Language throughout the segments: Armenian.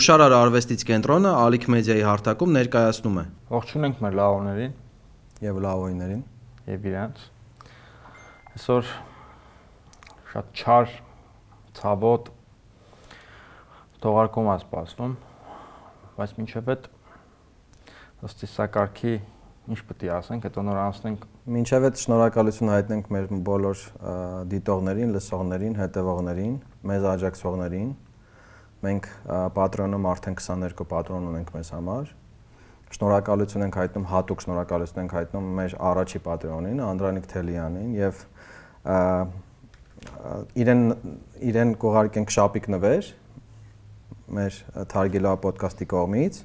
Հուշարար արվեստից կենտրոնը Ալիք մեդիայի հարթակում ներկայացնում է։ Ողջունենք մեր լավոներին եւ լավոյներին եւ իրանց։ Այսօր շատ չար ցավոտ թողարկում է սպասվում, բայց մինչև այդ ըստ իսակարգի ինչ պետք է ասենք, հետո նոր անցնենք Մինչև այդ շնորհակալություն հայտնենք մեր բոլոր դիտողներին, լսողներին, հետևողներին, մեզ աջակցողներին Մենք Patreon-ում արդեն 22 Patreon ունենք մեզ համար։ Շնորհակալություն ենք հայտնում, հատուկ շնորհակալություն ենք հայտնում մեր առաջի Patreon-ին, Անդրանիկ Թելյանին եւ իրեն իրեն կողարկենք շապիկ նվեր մեր Թարգելա ոդկասթի կողմից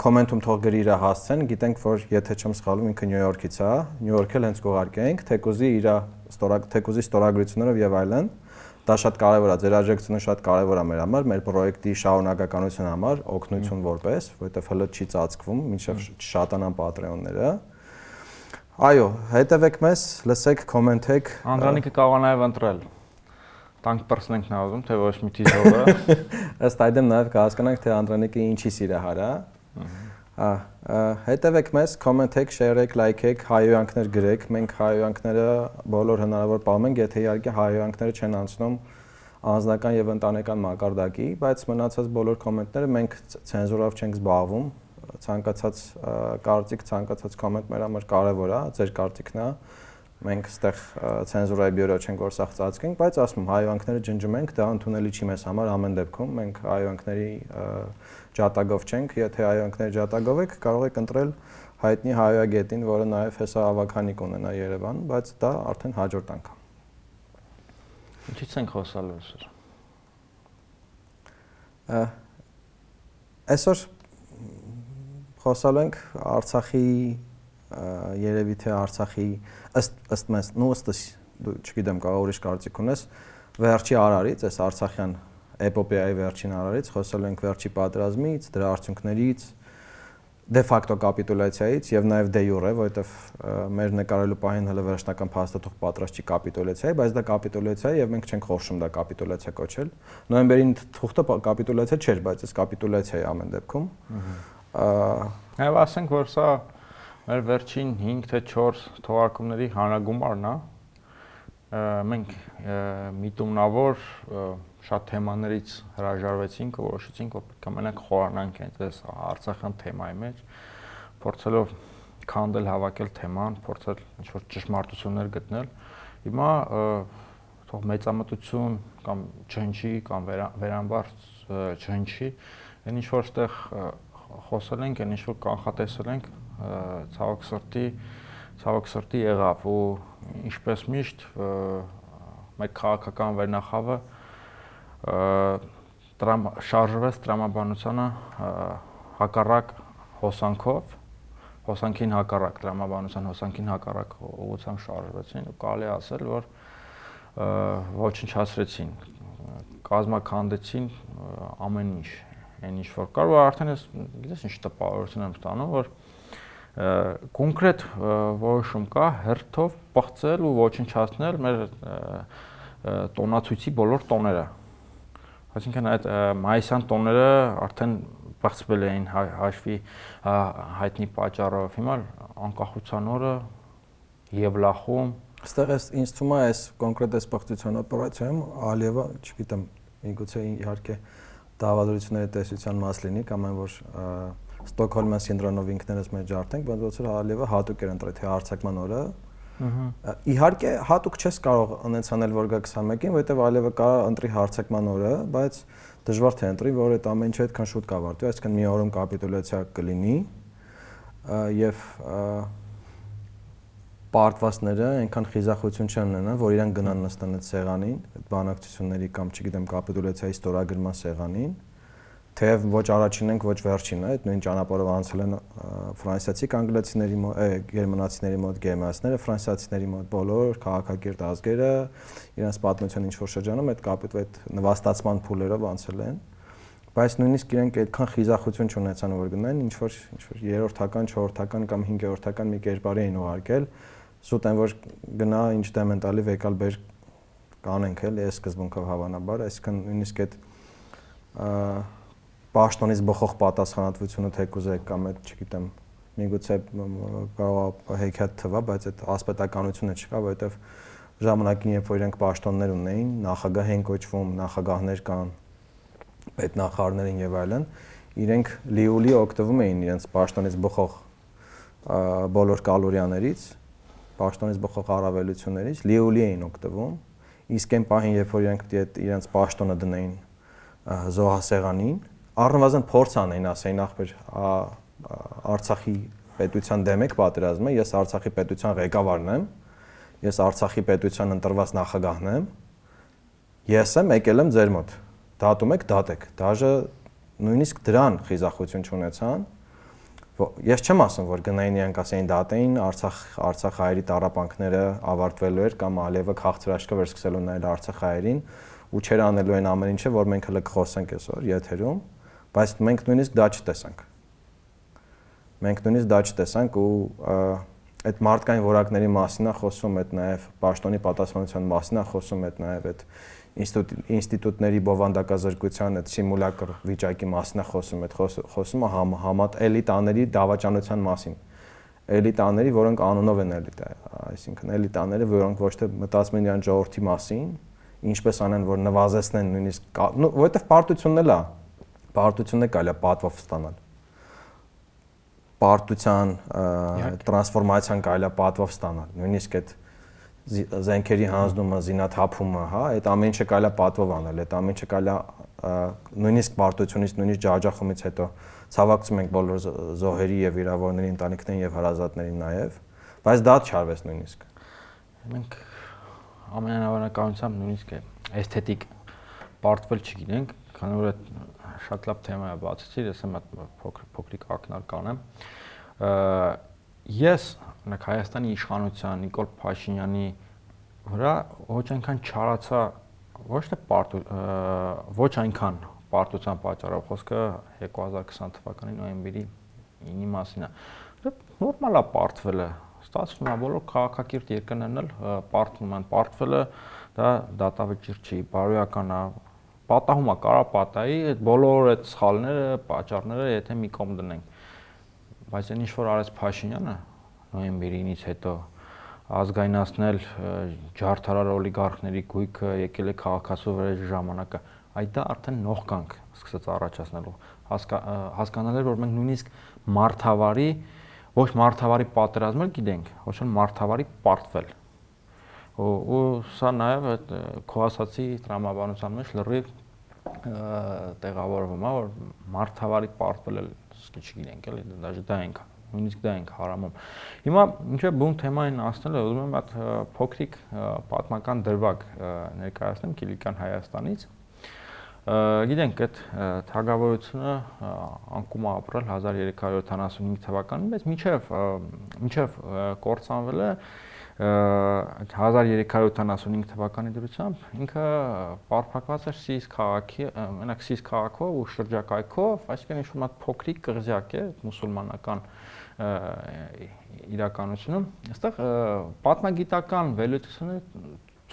կոմենտում թող գրի իր հասցեն, գիտենք որ եթե չեմ սխալվում ինքը Նյու Յորքից է, Նյու Յորքը հենց կողարկենք, թեկուզի իր ստորակ թեկուզի ստորագրություններով եւ այլն դա շատ կարևոր է, ձեր աջակցությունը շատ կարևոր է մեր համար, մեր պրոյեկտի շարունակականության համար, օգնություն որպես, որովհետև հələ չի ծածկվում, մինչև շատանան Patreon-ները։ Այո, հետևեք մեզ, լսեք, կոմենտեք։ Անդրանիկը կարող նաև ընտրել տանկ պրսնենք նա ուզում, թե ոչ մի թիզովը։ Ըստ այդմ նաև կհասկանանք, թե Անդրանիկը ինչի սիրահար է։ Ահա հետևեք մեզ, կոմենտեք, շեյրեք, լայքեք, հայոյանքներ գրեք։ Մենք հայոյանքները բոլոր հնարավոր բանում ենք, եթե իհարկե հայոյանքները չեն անցնում անձնական եւ ընտանեկան մակարդակի, բայց մնացած բոլոր կոմենտները մենք ցենզուրով չենք զբաղվում։ Ցանկացած կարծիք, ցանկացած կոմենտ մեր համար կարեւոր է, ձեր կարծիքն է մենք այստեղ ցենզուրայի բյուրո չենք որ սաղ ծածկենք, բայց ասում հայոյանքները ջնջում ենք, դա ընդունելի չի մեզ համար ամեն դեպքում։ Մենք հայոյանքների ջատագով չենք, եթե հայոյանքների ջատագով եք, կարող եք ընտրել հայտնի հայոյագետին, որը նաև հեսա ավականիկ ունենա Երևան, բայց դա արդեն հաջորդ անգամ։ Ինչից ենք խոսալու այսօր։ Այսօր խոսալու ենք Արցախի երևի թե Արցախի ըստ ըստ մեզ, նո ըստս դու չգիտեմ կարող ուրիշ կարծիք ունես, վերջի արարից, այս Արցախյան էպոպեայի վերջին արարից, խոսելու ենք վերջի պատերազմից, դրա արդյունքներից, դե ֆակտո կապիտուլյացիայից եւ նաեւ դե յուրե, որովհետեւ մեր նկարելու պահին հələ վերջնական փաստաթուղթ պատրաստ չի կապիտուլյացիայի, բայց դա կապիտուլյացիա է եւ մենք չենք խորշում դա կապիտուլյացիա կոչել։ Նոյեմբերին թուղթը կապիտուլյացիա չէր, բայց այս կապիտուլյացիա է ամեն դեպքում։ Ահա։ Այո, ասենք որ սա մեր վերջին 5 թե 4 թողարկումների հանրագումարն է մենք միտումնավոր շատ թեմաներից հրաժարվեցինք, որոշեցինք, որ պետք է մենակ խորանանք այնպես Արցախյան թեմայի մեջ, փորձելով քանդել, հավաքել թեման, փորձել ինչ-որ ճշմարտություններ գտնել։ Հիմա թող մեծամտություն կամ չնչի կամ վերանբար չնչի, այն ինչ որ ստեղ խոսել ենք, այն ինչ որ կանխատեսել ենք, ցավոք սրտի ցավոք սրտի եղավ ու ինչպես միշտ մեր քաղաքական վերնախավը տրամ շարժվեց տրամաբանությանը հակառակ հոսանքով հոսանքին հակառակ տրամաբանության հոսանքին հակառակ ուղղությամբ շարժվեցին ու կարելի ասել որ ոչնչացրեցին կազմականդեցին ամեն ինչ այն ինչ որ կար ու արդեն ես գիտես ինչ տպավորություն եմ ստանում որ կոնկրետ որոշում կա հերթով բացել ու ոչնչացնել մեր տոնացույցի բոլոր տոները։ Այսինքն այդ մայիսյան տոները արդեն բացվել էին հաշվի հայտնի պատճառով։ Հիմա անկախության օրը Եվլախում Այստեղ էս ինձ թվում է այս կոնկրետ այս բացության օպերացիայում Ալիևը, չգիտեմ, միգուցե իհարկե դավադրությունների տեսության մաս լինի կամ այն որ Ստոկհոլմյան սինդրոմով ինքներս մեր ջարդենք, բայց ոնց որ Հալիևը հատուկ էր ընտրել թե արցակման օրը։ Իհարկե հատուկ չես կարող ունեցանել որ գա 21-ին, որովհետև Ալիևը կարող ընտրի հարցակման օրը, բայց դժվար թե ընտրի, որ այդ ամեն ինչը այդքան շուտ կավարտվի, այսինքն մի օրում կապիտուլյացիա կլինի եւ պարտվածները այնքան խիզախություն չեն ունենա, որ իրան գնան նստան այդ սեղանին, այդ բանակցությունների կամ չգիտեմ կապիտուլյացիայի ստորագրման սեղանին թեև ոչ առաջինն ենք, ոչ վերջինը, այդ նույն ճանապարհով անցել են ֆրանսիացի անգլիացիների մոտ, գերմանացիների մոտ, գերմանացիները ֆրանսիացիների մոտ բոլոր քաղաքակիրթ ազգերը իրենց պատմության ինչ որ շրջանում այդ կապիտ այդ նվաստացման փուլերով անցել են բայց նույնիսկ իրենք այդքան խիզախություն չունեցան որ գնային ինչ որ ինչ որ երրորդական, չորրորդական կամ հինգերորդական մի կերպարի էին ուղարկել սուտ են որ գնա ինչ դեմ են տալի վեկալ բեր կանենք էլ այս սկզբունքով հավանաբար այսինքն նույնիսկ այդ պաշտոնից բխող պատասխանատվությունը թեկուզ է կամ այդ, չգիտեմ, միգուցե կարող հեքիաթ թվա, բայց այդ ասպետականությունը չկա, որովհետև ժամանակին երբ որ իրենք պաշտոններ ունեին, նախագահ են կոչվում, նախագահներ կան, պետնախարարներին եւ այլն, իրենք լիուլի օգտվում էին իրենց պաշտոնից բխող բոլոր կալորիաներից, պաշտոնից բխող առավելություններից, լիուլի էին օգտվում, իսկ այն պահին, երբ որ իրենք իրենց պաշտոնը դնեին զոհասեղանին, առնվազն փորձ անեին, ասեին ախպեր Արցախի պետության դեմ եք պատերազմը, ես Արցախի պետության ղեկավարն եմ, ես Արցախի պետության ընտրված նախագահն եմ, ես եմ եկել եմ ձեր մոտ, դատում եք, դատեք, դաժե նույնիսկ դրան խիզախություն չունեցան, ես չեմ ասում որ գնային իրանք ասեին դատեին Արցախ Արցախ հայերի տարապանքները ավարտվելու էր կամ Ալիևը քաղցրաշկը վեր սկսելու նայել Արցախ հայերին ու չեր անելու այն ամեն ինչը որ մենք հələ կխոսենք այսօր եթերում բայց մենք նույնիսկ դա չտեսանք մենք նույնիսկ դա չտեսանք ու այդ մարդկային որակների մասին է խոսում, այդ նաև պաշտոնի պատասխանության մասին է խոսում, այդ նաև այդ ինստիտուտների բովանդակազրկության այդ սիմուլակր վիճակի մասին է խոսում, այդ խոսումը համ, համատ էլիտաների դավաճանության մասին։ Էլիտաների, որոնք անունով են էլիտա, այսինքն էլիտաները, որոնք ոչ թե մտածում են իրան ժողովրդի մասին, ինչպես անեն, որ նվազեցնեն նույնիսկ, նո, որովհետև պարտությունն էլ է, պարտությունն է կարելի է պատվով ստանալ պարտության տրանսֆորմացիան կարելի է պատվով ստանալ։ Նույնիսկ այդ զենքերի հանձնումը, զինաթափումը, հա, այդ ամեն ինչը կարելի է պատվով անել, այդ ամեն ինչը կարելի է նույնիսկ պարտությունից, նույնիսկ ջաջախումից հետո ցավակցում ենք բոլոր զոհերի եւ վիրավորների ընտանիքներին եւ հարազատներին նաեւ, բայց դա չարվեց նույնիսկ։ Մենք ամենանավանականությամբ նույնիսկ էսթետիկ պարտվել չգինենք, քանի որ այդ շատ լավ թեմա է բացեցի, ես եմ փոքր փոքրիկ ակնարկ կանեմ։ Ես օրինակ Հայաստանի իշխանության Նիկոլ Փաշինյանի վրա ոչ այնքան չարացա ոչ թե պարտու ոչ այնքան պարտության պատճառով խոսքը 2020 թվականի նոյեմբերի 9-ի մասին է։ Նորմալ է պարտվելը։ Ստացվում է բոլոր քաղաքակիրթ երկրներն էլ պարտվում են։ Պարտվելը դա դատավճիռ չի, բարոյական է, պատահում է, կարա պատահի, այդ բոլոր այդ սխալները, պատճառները եթե մի կողմ դնենք։ Բայց այն ինչ որ արեց Փաշինյանը, նոյեմբերի 9-ից հետո ազգայնացնել ջարդարար օլիգարխների գույքը եկել է քաղաքացու վրա ժամանակը այդ դա արդեն նողկանք սկսեց առաջացնելու հասկանալ էր որ մենք նույնիսկ մարտավարի ոչ մարտավարի պատերազմել գիտենք ոչ էլ մարտավարի պարտվել ու սա նաև այդ քո ասացի տրամաբանության մեջ լրիվ տեղավորվում է որ մարտավարի պարտվել էլ չգիտենք էլի դա դա ենք նույնիսկ դա ենք հարամում։ Հիմա ինչը բուն թեմային ասնել է, ուզում եմ այդ փոքրիկ պատմական դրվագ ներկայացնեմ Կիլիկյան Հայաստանից։ Գիտենք այդ թագավորությունը անկում ապրել 1375 թվականին, բայց միջև միջև կորցանվել է 1375 թվականի դրությամբ ինքը պարփակված էր Սիս քաղաքի, մենակ Սիս քաղաքով ու շրջակայքով, այսինքն ինչ-որ մատ փոքրիկ կղզյակ է մուսուլմանական իրականությունում, այստեղ պատմագիտական վերլուծությունը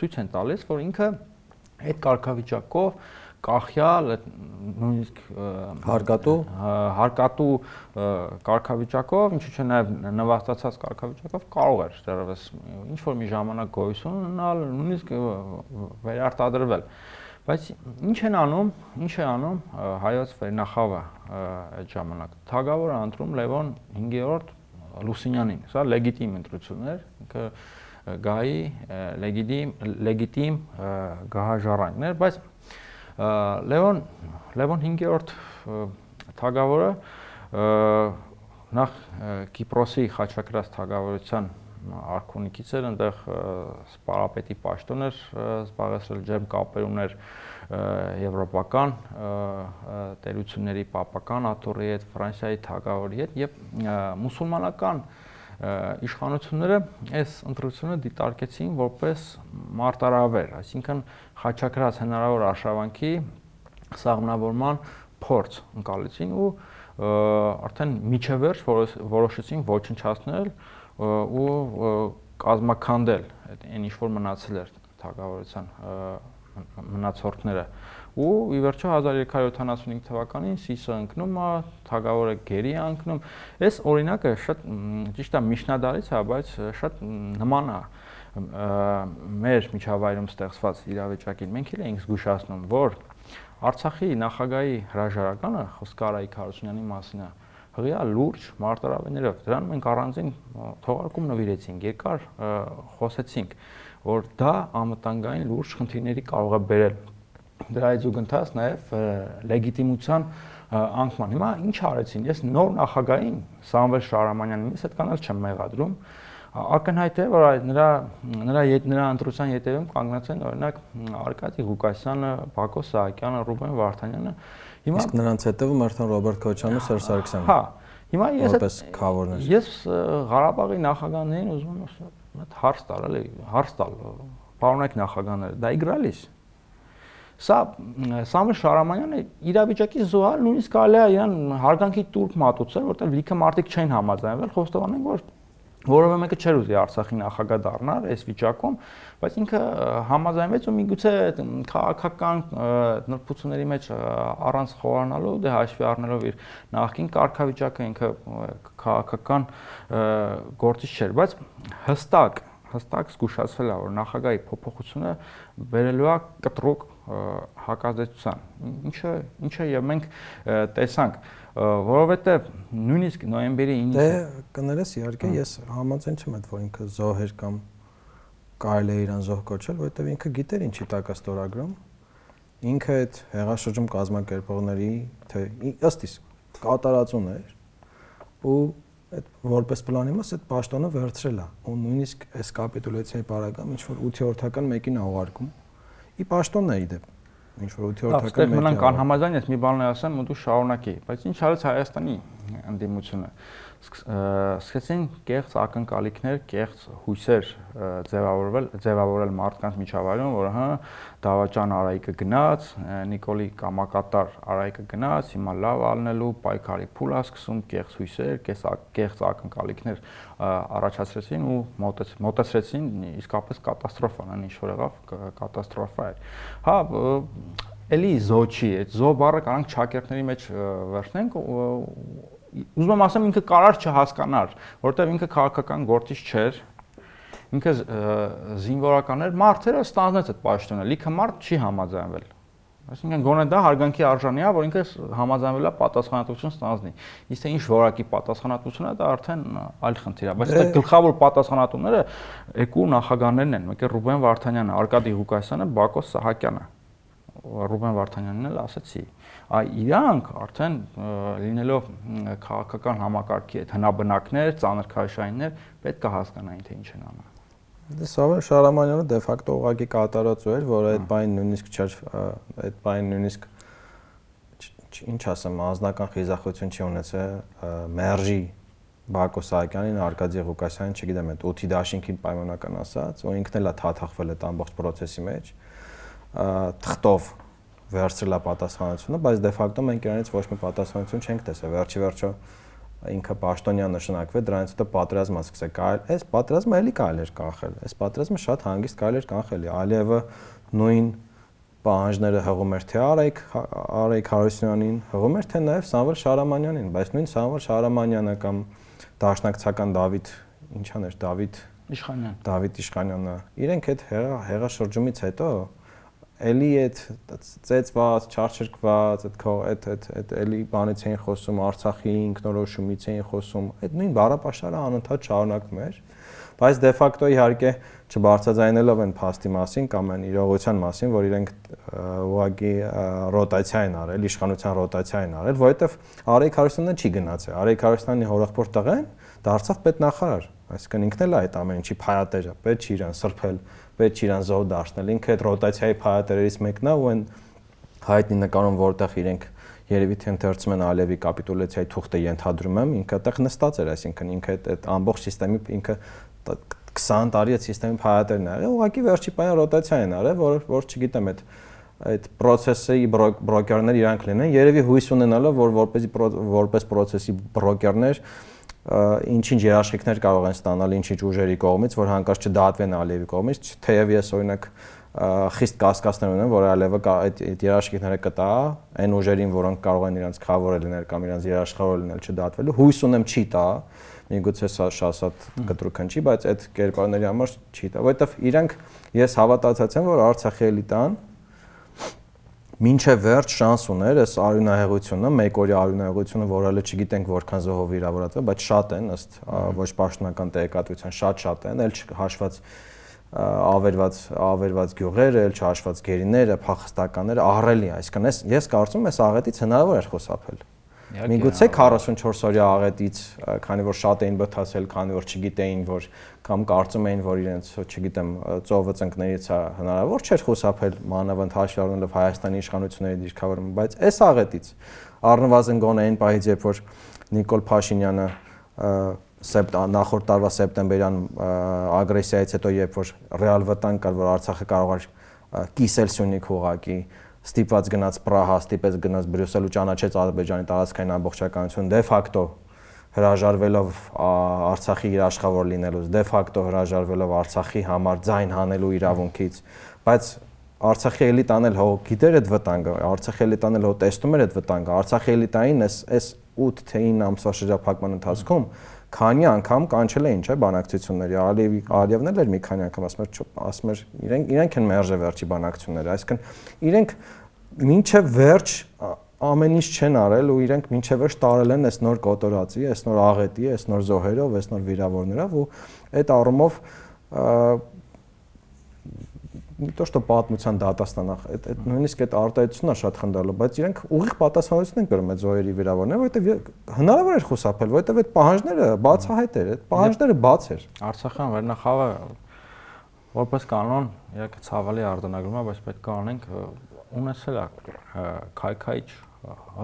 ցույց են տալիս, որ ինքը այդ կարգավիճակով կախյալ նույնիսկ հարկատու հարկատու կարգավիճակով, ինչու՞ չէ նաև նվաստացած կարգավիճակով կարող էր դեռևս ինչ որ մի ժամանակ գոյություն ունենալ, նույնիսկ վերարտադրվել։ Բայց ինչ են անում, ինչ է անում հայոց վերնախավը այդ ժամանակ։ Թագավորը ընտրում Լևոն 5-րդ Լուսինյանին։ Սա լեգիտիմ ընտրություններ, ինքը գահի լեգիտիմ լեգիտիմ գահաժառանգներ, բայց Լևոն Լևոն 5-րդ թագավորը նախ Կիպրոսի խաչակրաց թագավորության արքունիքից էր, այնտեղ սպարապետի պաշտոն էր զբաղեցրել ջերմ կապեր ուներ եվրոպական տերությունների պապական աթոռի հետ, Ֆրանսիայի թագավորի հետ եւ մուսուլմանական իշխանությունները այս ընտրությունը դիտարկեցին որպես մարտարավեր, այսինքն խաչակրած հնարավոր արշավանքի սաղմնավորման փորձ ընկալեցին ու արդեն միջևերջ որոշեցին ոչնչացնել ու կազմականդել այդ այն ինչ որ մնացել էր թագավորության մնացորդները ու ի վերջո 1375 թվականին Սիսը ընկնում է, թագավորը գերի ընկնում։ Այս օրինակը շատ ճիշտ է միջնադարից է, բայց շատ նման է մեր միջավայրում ստեղծված իրավիճակին։ Մենք էլ ենք զգուշացնում, որ Արցախի նախագահի հրաժարականը խոսքը Արայիկ Հարությունյանի մասին է. Հղիա լուրջ մարտարավեներով դրան մենք առանձին թողարկում նվիրեցինք երկար խոսեցինք որ դա անվտանգային լուրջ խնդիրների կարող է բերել դրայից ու գնաց նաև լեգիտիմության անկման։ Հիմա ինչ արեցին։ Ես նոր նախագահին Սամվել Շարամանյանին ես այդ կանալ չեմ մեղադրում։ Ակնհայտ է, որ նրա նրա նրա ընտրության յետևում կանգնած են օրինակ Արկադի Ղուկասյանը, Բակո Սահակյանը, Ռուբեն Վարդանյանը։ Հիմա իսկ նրանց հետևում արդեն Ռոբերտ Քոչյանը, Սերժ Սարգսյանը։ Հա։ Հիմա ես որպես խավորներ։ Ես Ղարաբաղի նախագահներին ուզում եմ այդ հարց տալ, էլի, հարց տալ։ Պարոնայք նախագահները, դա իգրալիս Սա Սամվել Շարամանյանը իրավիճակի զոհալ նույնիսկ կարելի է իրան հարգանքի տուրք մատուցել, որտեղ լիքը մարդիկ չեն համաձայնվել, խոստովանենք, որ որովե մեկը չէր ուզի Արցախի նախագահ դառնալ այս վիճակում, բայց ինքը համաձայնվեց ու միգուցե քաղաքական նրբությունների մեջ առանց խորանալու դե հաշվի առնելով իր նախկին կարգավիճակը ինքը քաղաքական գործիչ չէր, բայց հստակ հստակ զգուշացվել է որ նախագահի փոփոխությունը բերելու է կտրուկ հակազդեցության ինչը ինչը եւ մենք տեսանք որովհետև նույնիսկ նոյեմբերի 9-ը Դե կներես իհարկե հա։ ես համաձայն չեմ այդ որ ինքը զոհեր կամ կարելի է իրան զոհ կոչել, որովհետև ինքը գիտեր ինչի տակա ստորագրում։ Ինքը այդ հեղաշրջում կազմակերպողների թե ըստ իս կատարածուն էր ու այդ որպես պլանի մաս այդ պաշտոնը վերցրել է ու նույնիսկ այս կապիտուլյացիայի բարակամ ինչ որ 8-րդական մեկին է ուղարկում։ Ի պաշտոնն է իդեպ ինչ որ 8-րդական մեկին մնանք անհամաձայն ես մի բան ասեմ ու դու շարունակի բայց ինչ արեց Հայաստանի ընդդիմությունը սկսեցին կեղծ ակնկալիքներ, կեղծ հույսեր ձևավորվել, ձևավորել մարդկանց միջավայրում, որ հա Դավաճան Արայիկը գնաց, Նիկոլի կամակատար Արայիկը գնաց, հիմա լավ ալնելու պայքարի փուլ է սկսում, կեղծ հույսեր, կեղծ ակնկալիքներ առաջացրեցին ու մոտեցրեցին իսկապես կատաստրոֆան, ինչ որ եղավ, կատաստրոֆա էր։ Հա, էլի զո չի, այդ զո բառը կարանք ճակերտների մեջ վերցնենք ուզում եմ ասեմ ինքը կարար չհասկանար, որովհետև ինքը քաղաքական գործիչ չէր, ինքը զինվորական էր, մարդերը ստանձնեց այդ պաշտոնը, լիքը մարդ չի համաձայնվել։ Այսինքն գոնե դա հարգանքի արժանի է, որ ինքը համաձայնվել է պատասխանատվություն ստանձնի։ Իսկ թե ինչ որակի պատասխանատվություն է, դա արդեն այլ խնդիր է, բայց դա գլխավոր պատասխանատուները երկու նախագահներն են, մեկը Ռուբեն Վարդանյանը, Արկադի Ղուկասյանը, Բակո Սահակյանը։ Ռուբեն Վարդանյանն էլ ասացի, այ իրանք արդեն լինելով քաղաքական համակարգի այդ հնաբնակներ, ծանր քաշայիններ, պետք է հասկանային թե ինչ են անում։ Դե Սավեր Շարամանյանը դե ֆակտո ուղակի կատարածու էր, որ այդ բային նույնիսկ չէր այդ բային նույնիսկ ինչ ասեմ, անձնական խիզախություն չի ունեցել մերժի Բակո Սահակյանին, Արկադի Ղուկասյանին, չգիտեմ, այդ 8-ի դաշինքին պայմանական ասած, ու ինքն էլ է թաթախվել այդ ամբողջ process-ի մեջ թղթով վերցրել է պատասխանատվությունը, բայց դե ֆակտո մենք իրանից ոչ մի պատասխանատվություն չենք տեսել։ Վերջի վերջո ինքը պաշտոնյան նշանակվեց, դրանից հետո պատերազմը սկսեց կարել։ Այս պատերազմը էլի կարել էր կանխել։ Այս պատերազմը շատ հանգիստ կարել էր կանխել։ Ալիևը նույն պահանջները հղում էր թե Արայք Արայք Հարությունյանին, հղում էր թե նաև Սամվել Շարամանյանին, բայց նույն Սամվել Շարամանյանը կամ դաշնակցական Դավիթ ինչան էր Դավիթ Իշխանյան։ Դավիթ Իշխանյանը իրենք այդ հեղաշրջումից հետո էլի այդ ծեծված, չարչրկված, այդ այդ այդ այդ էլի բանից էին խոսում Արցախի ինքնորոշումից էին խոսում, այդ նույն բառապաշարը անընդհատ շարունակվում էր, բայց դե ֆակտո իհարկե չբարձրացնելով են փաստի մասին կամ այն իրողության մասին, որ իրենք ուղղակի ռոտացիա են արել, իշխանության ռոտացիա են արել, որովհետև Արեգ Հարությունյանը չի գնացել։ Արեգ Հարությունյանի հորեղբոր տղեն դարձավ պետնախարար, այսինքն ինքն էլ այդ ամեն ինչի փայատերը, պետք չի իրան սրբել պետք իրան զոհ դարձնել։ Ինքը այդ ռոտացիայի փայատերից մեկն է ու այն հայտնի նկարում, որտեղ իրենք երևի թե ընթերցում են Ալևի կապիտուլյացիայի թուղթը ենթադրում եմ, ինքը այդտեղ նստած էր, այսինքն ինքը այդ ամբողջ համակարգի ինքը 20 տարի այդ համակարգի փայատերն ա եղել, ուղղակի վերջի պայն ռոտացիա են արել, որ որ չգիտեմ այդ այդ process-ի բրոկերներ իրանք լինեն, երևի հույս ունենալով, որ որպեսի որպես process-ի բրոկերներ ինչ-ինչ երաշխիքներ կարող են ստանալ ինչ-ինչ ուժերի կողմից, որ հանկարծ չդատվեն Ալիևի կողմից, թեև ես օրինակ խիստ կասկածներ ունեմ, որ Ալիևը այդ երաշխիքները կտա այն ուժերին, որոնք կարող են իրենց խավորը լինել կամ իրենց երաշխավորը լինել չդատվելու։ Հույս ունեմ չի տա, միգուցե սա շասատ կտրուկ հնչի, բայց այդ կերպարների համար չի տա, որովհետև իրանք ես հավատացած եմ, որ Արցախի էլիտան մինչև վերջ շանս ուներ այս արյունահեղությունը, մեկօրյա արյունահեղությունը, որ հələ չգիտենք որքան զոհով վիրավորած է, բայց շատ են ըստ ոչ պաշտոնական տեղեկատվության, շատ-շատ են, ել հաշված ավերված ավերված գյուղերը, ել չհաշված գերիները, փախստականները ահռելի, այսինքն ես կարծում եմ, այս աղետից հնարավոր էր խոսափել։ Միգուցե 44 օրյա աղետից, քանի որ շատ էին բթացել, քանի որ չգիտեին, որ կամ կարծում էին, որ իրենց, չգիտեմ, ծովը ծնկներից է հնարավոր չէր խուսափել մանավանդ հաշվի առնելով Հայաստանի իշխանությունների դիրքավորումը, բայց այս աղետից առնվազն գոնե այն պահից, երբ որ Նիկոլ Փաշինյանը սեպտ նախորդ տարվա սեպտեմբերյան ագրեսիայից հետո երբ որ ռեալ վտանգ կար որ Արցախը կարող էր կիսել Սյունիք ուղակի ստիպված գնաց Պրահա, ստիպեց գնաց Բրյուսել ու ճանաչեց Ադրբեջանի տարածքային ամբողջականություն դե ֆակտո հրաժարվելով Արցախի իր աշխավոր լինելուց, դե ֆակտո հրաժարվելով Արցախի համար ձայն հանելու իրավունքից, բայց Արցախի էլիտան էլ հո գիտեր այդ վտանգը, Արցախի էլիտան էլ հո տեսնում էր այդ վտանգը, Արցախի էլիտային էս այս 8 թե 9 ամսվա շրջափակման ընթացքում քանի անգամ կանչել էին, չէ, բանակցությունների։ Ալիևի Ալիևն էլ մի քանի անգամ ասում էր, ասում էր, իրենք իրենք են մերժե վերջի բանակցությունները, այսինքն իրենք մինչև վերջ ամեն ինչ չեն արել ու իրենք մինչև վերջ տարել են այս նոր կոտորածի, այս նոր աղետի, այս նոր զոհերով, այս նոր վիրավորներով ու այդ առումով не то что պատմության դատաստանա, այդ այդ նույնիսկ այդ արտահայտությունն է շատ խնդալու, բայց իրենք ուղիղ պատասխանատվություն են կրում այդ զոհերի վիրավորները, որովհետև հնարավոր էր խուսափել, որովհետև այդ պահանջները բացահայտ էր, այդ պահանջները բաց էր։ Արցախյան վերնախավը որպես կանոն իհարկե ցավալի արտանագրում է, բայց պետք է անենք ունեցել է քայքայիչ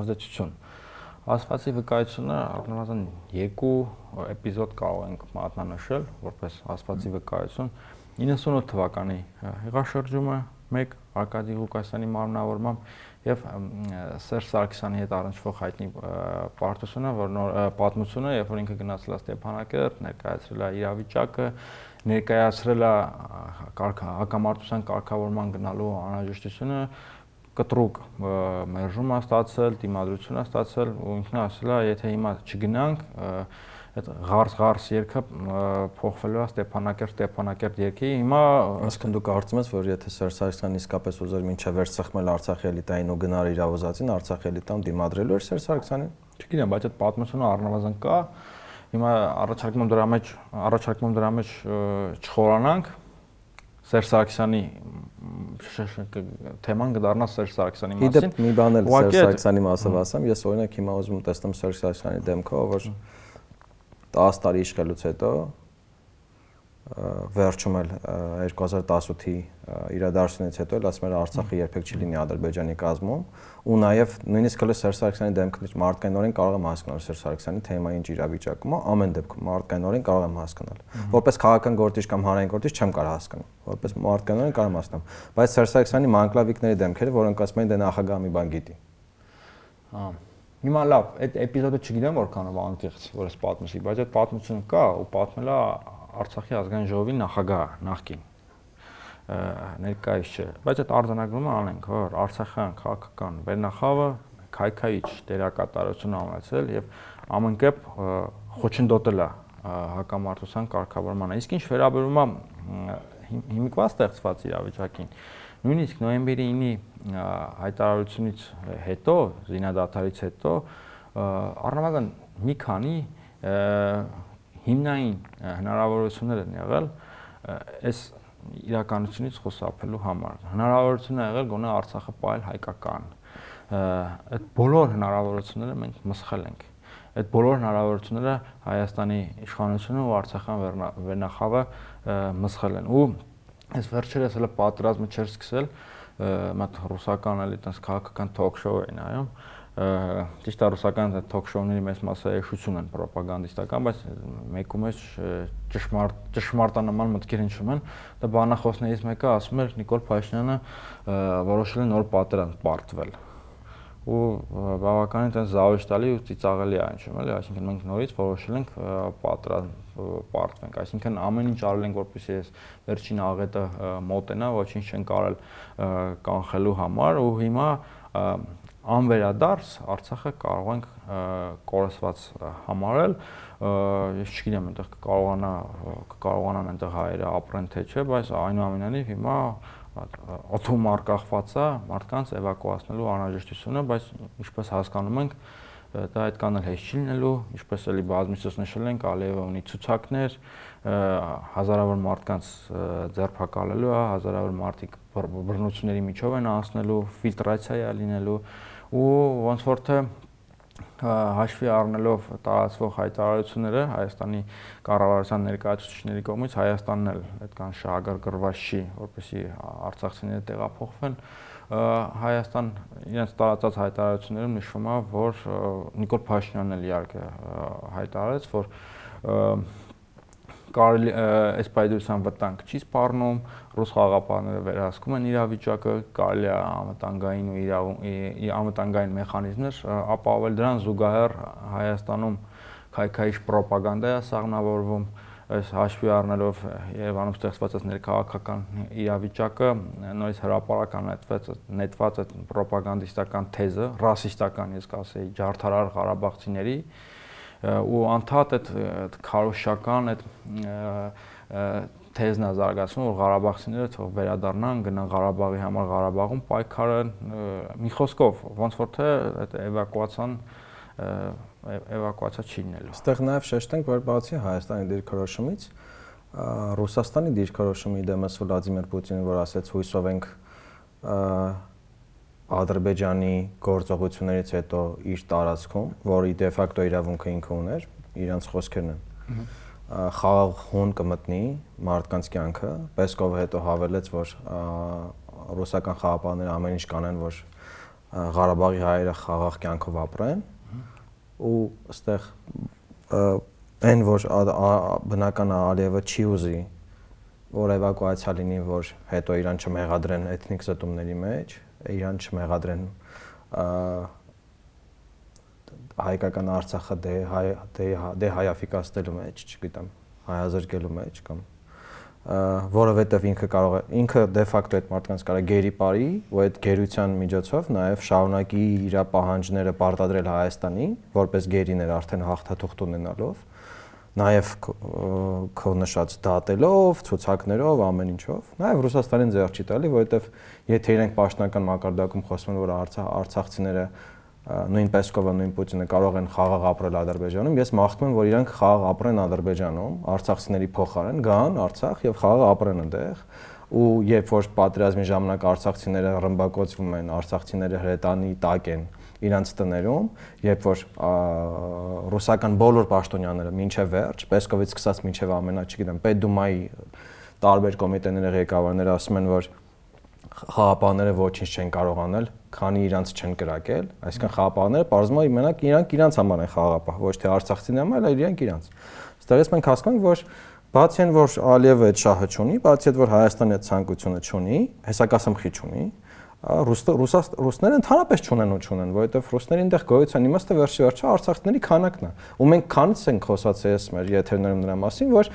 ազդեցություն։ Ասվածի վկայությունը առնվազն երկու էպիզոդ կարող ենք մատնանշել որպես ասվածի վկայություն 98 թվականի հեղաշրջումը 1 Արկադի Ղուկասյանի մարմնավորմամբ եւ Սերժ Սարգսյանի հետ առնչվող հայտնի պարտությունը, որ նոր պատմությունը, երբ որ ինքը գնացել է Ստեփանակերտ, ներկայացրել է իրավիճակը, ներկայացրել է հակամարտության կարգավորման գնալու անհրաժեշտությունը, կտրուկ մերժում է ստացել, դիմադրություն է ստացել ու ինքն ասել է, եթե հիմա չգնանք, այդ ղարս-ղարս երգը փոխվելու է Ստեփանակերտ Ստեփանակերտ երգի։ Հիմա ասկն դու կարծում ես, որ եթե Սերժ Սարգսյանն իսկապես ուզեր մինչև վերջ սխմել Արցախի էլիտային ու գնալ իրավոզածին, Արցախի էլիտան դիմադրելու էր Սերժ Սարգսյանին։ Չգիտեմ, բայց այդ պատմությունը առնվազն կա։ Հիմա առաջարկում եմ դրա մեջ առաջարկում եմ դրա մեջ չխորանանք Սերժ Սարգսյանի թեման կդառնա Սերժ Սարգսյանի մասին։ Իդեպ մի բան էլ Սերժ Սարգսյանի մասով ասեմ, ես օրինակ հիմա ուզում եմ տեսնեմ Սերժ Սարգսյանի դեմքը, որ 10 տարի իշխելուց հետո վերջում էլ 2018-ի իրադարձությունից հետո էլ ասում էր Արցախը երբեք չի լինի Ադրբեջանի կազմում ու նաև նույնիսկ հələ Սերժ Սարգսյանի դեմքից մարդկայնորեն կարող եմ հասկանալ Սերժ Սարգսյանի թեմային ինչ իրավիճակում է ամեն դեպքում մարդկայնորեն կարող եմ հասկանալ որպես քաղաքական գործիչ կամ հանրային գործիչ չեմ կարող հասկանալ որպես մարդկայնորեն կարող եմ հասկանալ բայց Սերժ Սարգսյանի մանկլավիկների դեմքերը որոնք ասում են դե նախագահ մի բան գիտի հա Հիմա լավ, այդ էպիզոդը չգիտեմ որքանով անկեղծ, որ ես պատմեցի, բայց այդ պատմությունը կա ու պատմել է Արցախի ազգային ժողովի նախագահ նախկին ներկայիս չէ, բայց այդ արձանագրումը անենք, որ Արցախյան քաղաքական վերնախավը քայքայիչ դերակատարություն ունեցել եւ ամենքեփ խոչընդոտել է հակամարտության կարգավորմանը։ Իսկ ինչ վերաբերում է հիմիկվա ստեղծված իրավիճակին, նույնիսկ նոյեմբերի 9-ի հայտարարությունից հետո, զինադատարից հետո առնվազն մի քանի հիմնային հնարավորություններ են եղել այս իրականությունից խոսափելու համար։ Հնարավորություն է եղել գոնե Արցախը պայել հայկական։ Այդ բոլոր հնարավորությունները մենք մսխել ենք։ Այդ բոլոր հնարավորությունները Հայաստանի իշխանությունը ու Արցախյան վերնախավը մսխել են։ Ու այս վերջերս հələ պատրաստը չէր սկսել, մատ ռուսական էլի տես քաղաքական թոք-շոու էին այո ճիշտ է ռուսական թոք-շոուների մեծ մասը էշություն են ռոպագանդիստական, բայց մեկում է ճշմարտ ճշմարտանման մտքեր հնչում են։ Դա բանախոսներից մեկը ասում էր Նիկոլ Փաշինյանը որոշել է նոր պատերազմ պարտվել։ ու բավականին այդպես զավեշտալի ու ծիծաղելի է անջում, էլի, այսինքն մենք նորից որոշել ենք պատրաստ պարտվենք, այսինքն ամեն ինչ արել ենք, որպեսզի այս վերջին աղետը մոտենա, ոչինչ չեն կարել կանխելու համար ու հիմա անվերադարձ Արցախը կարող ենք կորսված համարել ես չգիտեմ այնտեղ կկարողանա կկարողանան այնտեղ հայերը ապրեն թե չէ բայց այնուամենայնիվ հիմա օթում արկախված է մարդկանց էվակուացնելու անհրաժեշտությունը բայց ինչպես հասկանում ենք դա այդքան էլ հեշտ չի լինելու ինչպես էլի բազմիցս նշել ենք Ալիևը ունի ցուցակներ հազարավոր մարդկանց ձերբակալելու է հազարավոր մարդիկ բռնությունների միջով են անցնելու ֆիլտրացիա է լինելու ու ոնց որ թե հաշվի առնելով տարածվող հայտարարությունները Հայաստանի կառավարության ներկայացուցիչների կողմից Հայաստանն էլ այդքան շահագրգռված չի, որպեսզի արցախցիները տեղափոխվեն, Հայաստան իրենց տարածած հայտարարություններում նշվում է, որ Նիկոլ Փաշինյանն էլ իհարկե հայտարարեց, որ կարելի այս պայդրության վտանգ չի սպառնում, ռուս խաղապարները վերահսկում են իրավիճակը, կարելի է անվտանգային ու անվտանգային մեխանիզմներ ապահովել դրան զուգահեռ Հայաստանում քայքայիչ ռոպագանդա է սաղնավորվում այս հաշվի առնելով Երևանում ստեղծված այս ներքաղաքական իրավիճակը նորից հրաապարական նետված նետված այդ ռոպագանդիստական թեզը, ռասիստական ես կասեի, ջարդարար Ղարաբաղցիների ու անդադ այդ քարոշական այդ թեզն է զարգացնում, որ Ղարաբաղցիները թող վերադառնան, գնան Ղարաբաղի համար Ղարաբաղում պայքարեն, մի խոսքով, ոնց որ թե այդ էվակուացիան էվակուացիա չի լինելու։ Այստեղ նաև շեշտենք, որ բացի Հայաստանի դիրքորոշումից, Ռուսաստանի դիրքորոշումի դեմս Վլադիմիր Պուտինը, որ ասեց հույսով ենք Ադրբեջանի գործողություններից հետո իր տարածքում, որի դե ֆակտո իրավունքը ինքը ուներ, իրանց խոսքերն են։ Խաղաղ հուն կմտնի մարդկանց կյանքը, Պեսկովը հետո հավելեց, որ ռուսական խաղապանները ամեն ինչ կանեն, որ Ղարաբաղի հայերը խաղաղ կյանքով ապրեն ու այստեղ այն որ բնական Ալիևը չի ուզի որ էվակուացիա լինի, որ հետո իրան չմեղադրեն էթնիկ զտումների մեջ, իրան չմեղադրեն հայկական Արցախը դե հայ դե դե հայաֆիկացնելու մեջ, չգիտեմ, հայազրկելու մեջ կամ որովհետև ինքը կարող է ինքը դե ֆակտո այդ մարդկանց կարող է գերի բարի ու այդ գերության միջոցով նաև շարունակի իր պահանջները պարտադրել Հայաստանին որպես գերիներ արդեն հաղթաթուղթ ունենալով նաև քո նշած դատելով, ցուցակներով, ամեն ինչով։ Նաև Ռուսաստանին ձեռ չի տալի, որովհետև եթե իրենք պաշտոնական մակարդակում խոսում են, որ արցախցիները նույն Պեսկովը, նույն Պուտինը կարող են խաղաղ ապրել Ադրբեջանում, ես մաղթում եմ, որ իրանք խաղաղ ապրեն Ադրբեջանում, արցախցիների փոխարեն գան Արցախ եւ խաղաղ ապրեն այնտեղ ու երբ որ պատերազմի ժամանակ արցախցիները ռմբակոծվում են, արցախցիները հրետանի տակ են, իրանց տներում, երբ որ ռուսական բոլոր պաշտոնյաները մինչև վերջ, Պեսկովից սկսած մինչև ամենա, չգիտեմ, Պետդումայի տարբեր կոմիտեների ղեկավարները ասում են, որ խաղապանները ոչինչ չեն կարող անել, քանի իրանց չեն կրակել, այսինքն խաղապանները բարձրացնում մենակ իրանք իրանց համար են խաղապահ, ոչ թե արցախցիների համար, այլ իրանք իրանց։ Ստեղից մենք հասկանում ենք, որ բացի այն որ Ալիևը այդ շահը չունի, բացի այդ որ Հայաստանը այդ ցանկությունը չունի, հեսակասմխի չունի, ռուս ռուսները ընդհանրապես չունեն ու չունեն, որովհետև ռուսների այնտեղ գոյության իմաստը վերջի վերջը արցախների քանակն է։ Ու մենք քանից ենք խոսացել ես մեր եթերներում նրա մասին, որ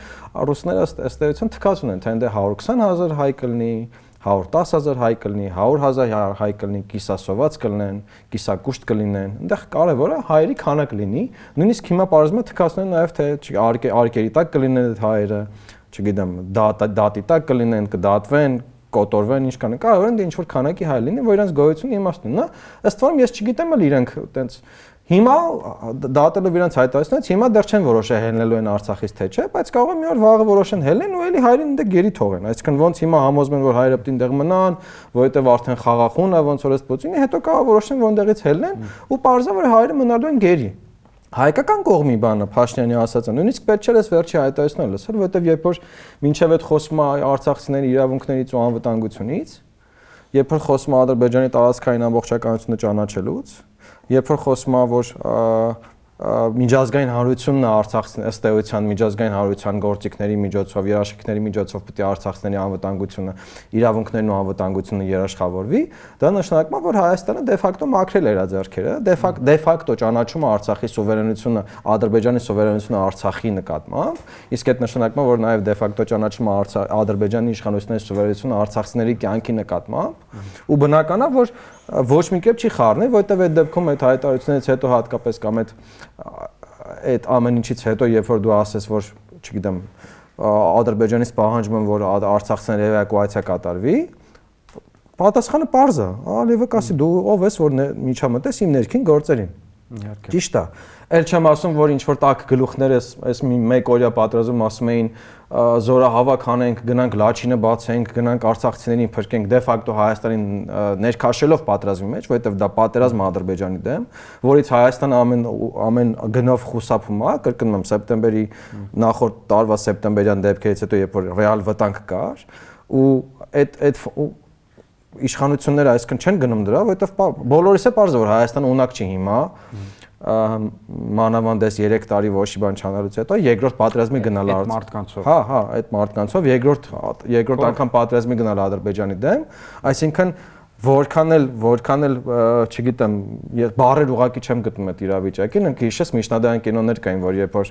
ռուսները ըստ էության թքած ունեն, թե այնտեղ 120.000 հայ կլինի, 110.000 հայ կլինի, 100.000 հայ կլինի, կիսասոված կլինեն, կիսակուշտ կլինեն։ Այնտեղ կարևորը հայերի քանակ լինի։ Նույնիսկ հիմա բարձրացումը թքացնեն նաև թե արկերի տակ կլինեն այդ հայերը, չգիտեմ, դատի տակ կլինեն, կդատվեն, կոտորվեն, ինչ կան։ Կարող են դե ինչ որ քանակի հայ լինի, որ իրենց գոյությունը իմաստ ունենա։ Ըստ որում ես չգիտեմ էլ իրենք այտենց Հիմա դատելով իրենց հայտարարությունից, հիմա դեռ չեն որոշել հելնելու են Արցախից թե չէ, բայց կարող է մի օր վաղը որոշեն հելեն ու էլի հայրին դե գերի թողեն։ Այսինքն ոնց հիմա համոզում են, որ հայրը պետք է դեղ մնան, որովհետև արդեն խաղախուն է, ոնց որ էս փոցինի, հետո կարող որոշեն, որ ընդեղից հելնեն ու parza որ հայրը մնալու են գերի հայկական կողմի բանը Փաշինյանի ասածը նույնիսկ պետք չէ լես վերջի հայտարարությունը լսել, որովհետև երբ որ մինչև այդ խոսում է արցախցիների իրավունքներից ու անվտանգությունից, երբ որ խոսում է Ադրբեջանի տարածքային ամբողջականությունը ճանաչելուց, երբ որ խոսում է որ միջազգային հանրությունն է Արցախի ըստ էության միջազգային հանրության գործիքների միջոցով, երաշխիքների միջոցով պետք է Արցախցիների անվտանգությունը, իրավունքներն ու անվտանգությունը երաշխավորվի, դա նշանակում է, որ Հայաստանը դե ֆակտո մաքրել է իր ձեռքերը, դե ֆակտ դե ֆակտո ճանաչում է Արցախի սուվերենությունը, Ադրբեջանի սուվերենությունը Արցախի նկատմամբ, իսկ այդ նշանակում է, որ նաև դե ֆակտո ճանաչում է Ադրբեջանի իշխանությունների սուվերենությունը Արցախցիների կյանքի նկատմամբ, ու բնական է, որ ոչ մի կերպ չի խառնի, որովհետև այդ դեպքում այդ հայտարարությունից հետո հատկապես կամ այդ այդ ամեն ինչից հետո, երբ որ դու ասես, որ, չգիտեմ, Ադրբեջանից պահանջում են, որ Արցախցիների էվակուացիա կատարվի, պատասխանը པարզ է։ Ալիևը կասի դու ով ես, որ միջամտես իմ ներքին գործերին։ Իհարկե։ Ճիշտ է։ Էլ չեմ ասում, որ ինչ որ տակ գլուխներ էս, այս մի մեկ օրյա պատրաստում ասում էին զորահավաք անենք, գնանք Լաչինը բացենք, գնանք Արցախցիներին փրկենք, դե ֆակտո Հայաստանին ներքաշելով պատրաստի մեջ, որովհետև դա պատերազմ Ադրբեջանի դեմ, որից Հայաստանը ամեն ամեն գնով խուսափում է, կրկնում եմ, սեպտեմբերի նախորդ տարվա սեպտեմբերյան դեպքերից հետո, երբ որ ռեալ վտանգ կար, ու այդ այդ իշխանությունները այսքան չեն գնում դրա, որովհետև բոլորիս է པարզ որ Հայաստանը ունակ չի հիմա, մանավանդես 3 տարի ոչ մի բան չանալուց հետո երկրորդ պատերազմի գնալ այդ մարդկանցով։ Հա, հա, այդ մարդկանցով երկրորդ երկրորդ անգամ պատերազմի գնալ Ադրբեջանի դեմ, այսինքն որքան էլ որքան էլ չգիտեմ, ես բառեր ուղակի չեմ գտնում այդ իրավիճակին, ինքը հիշես միջնադարյան կինոներ կային, որ երբ որ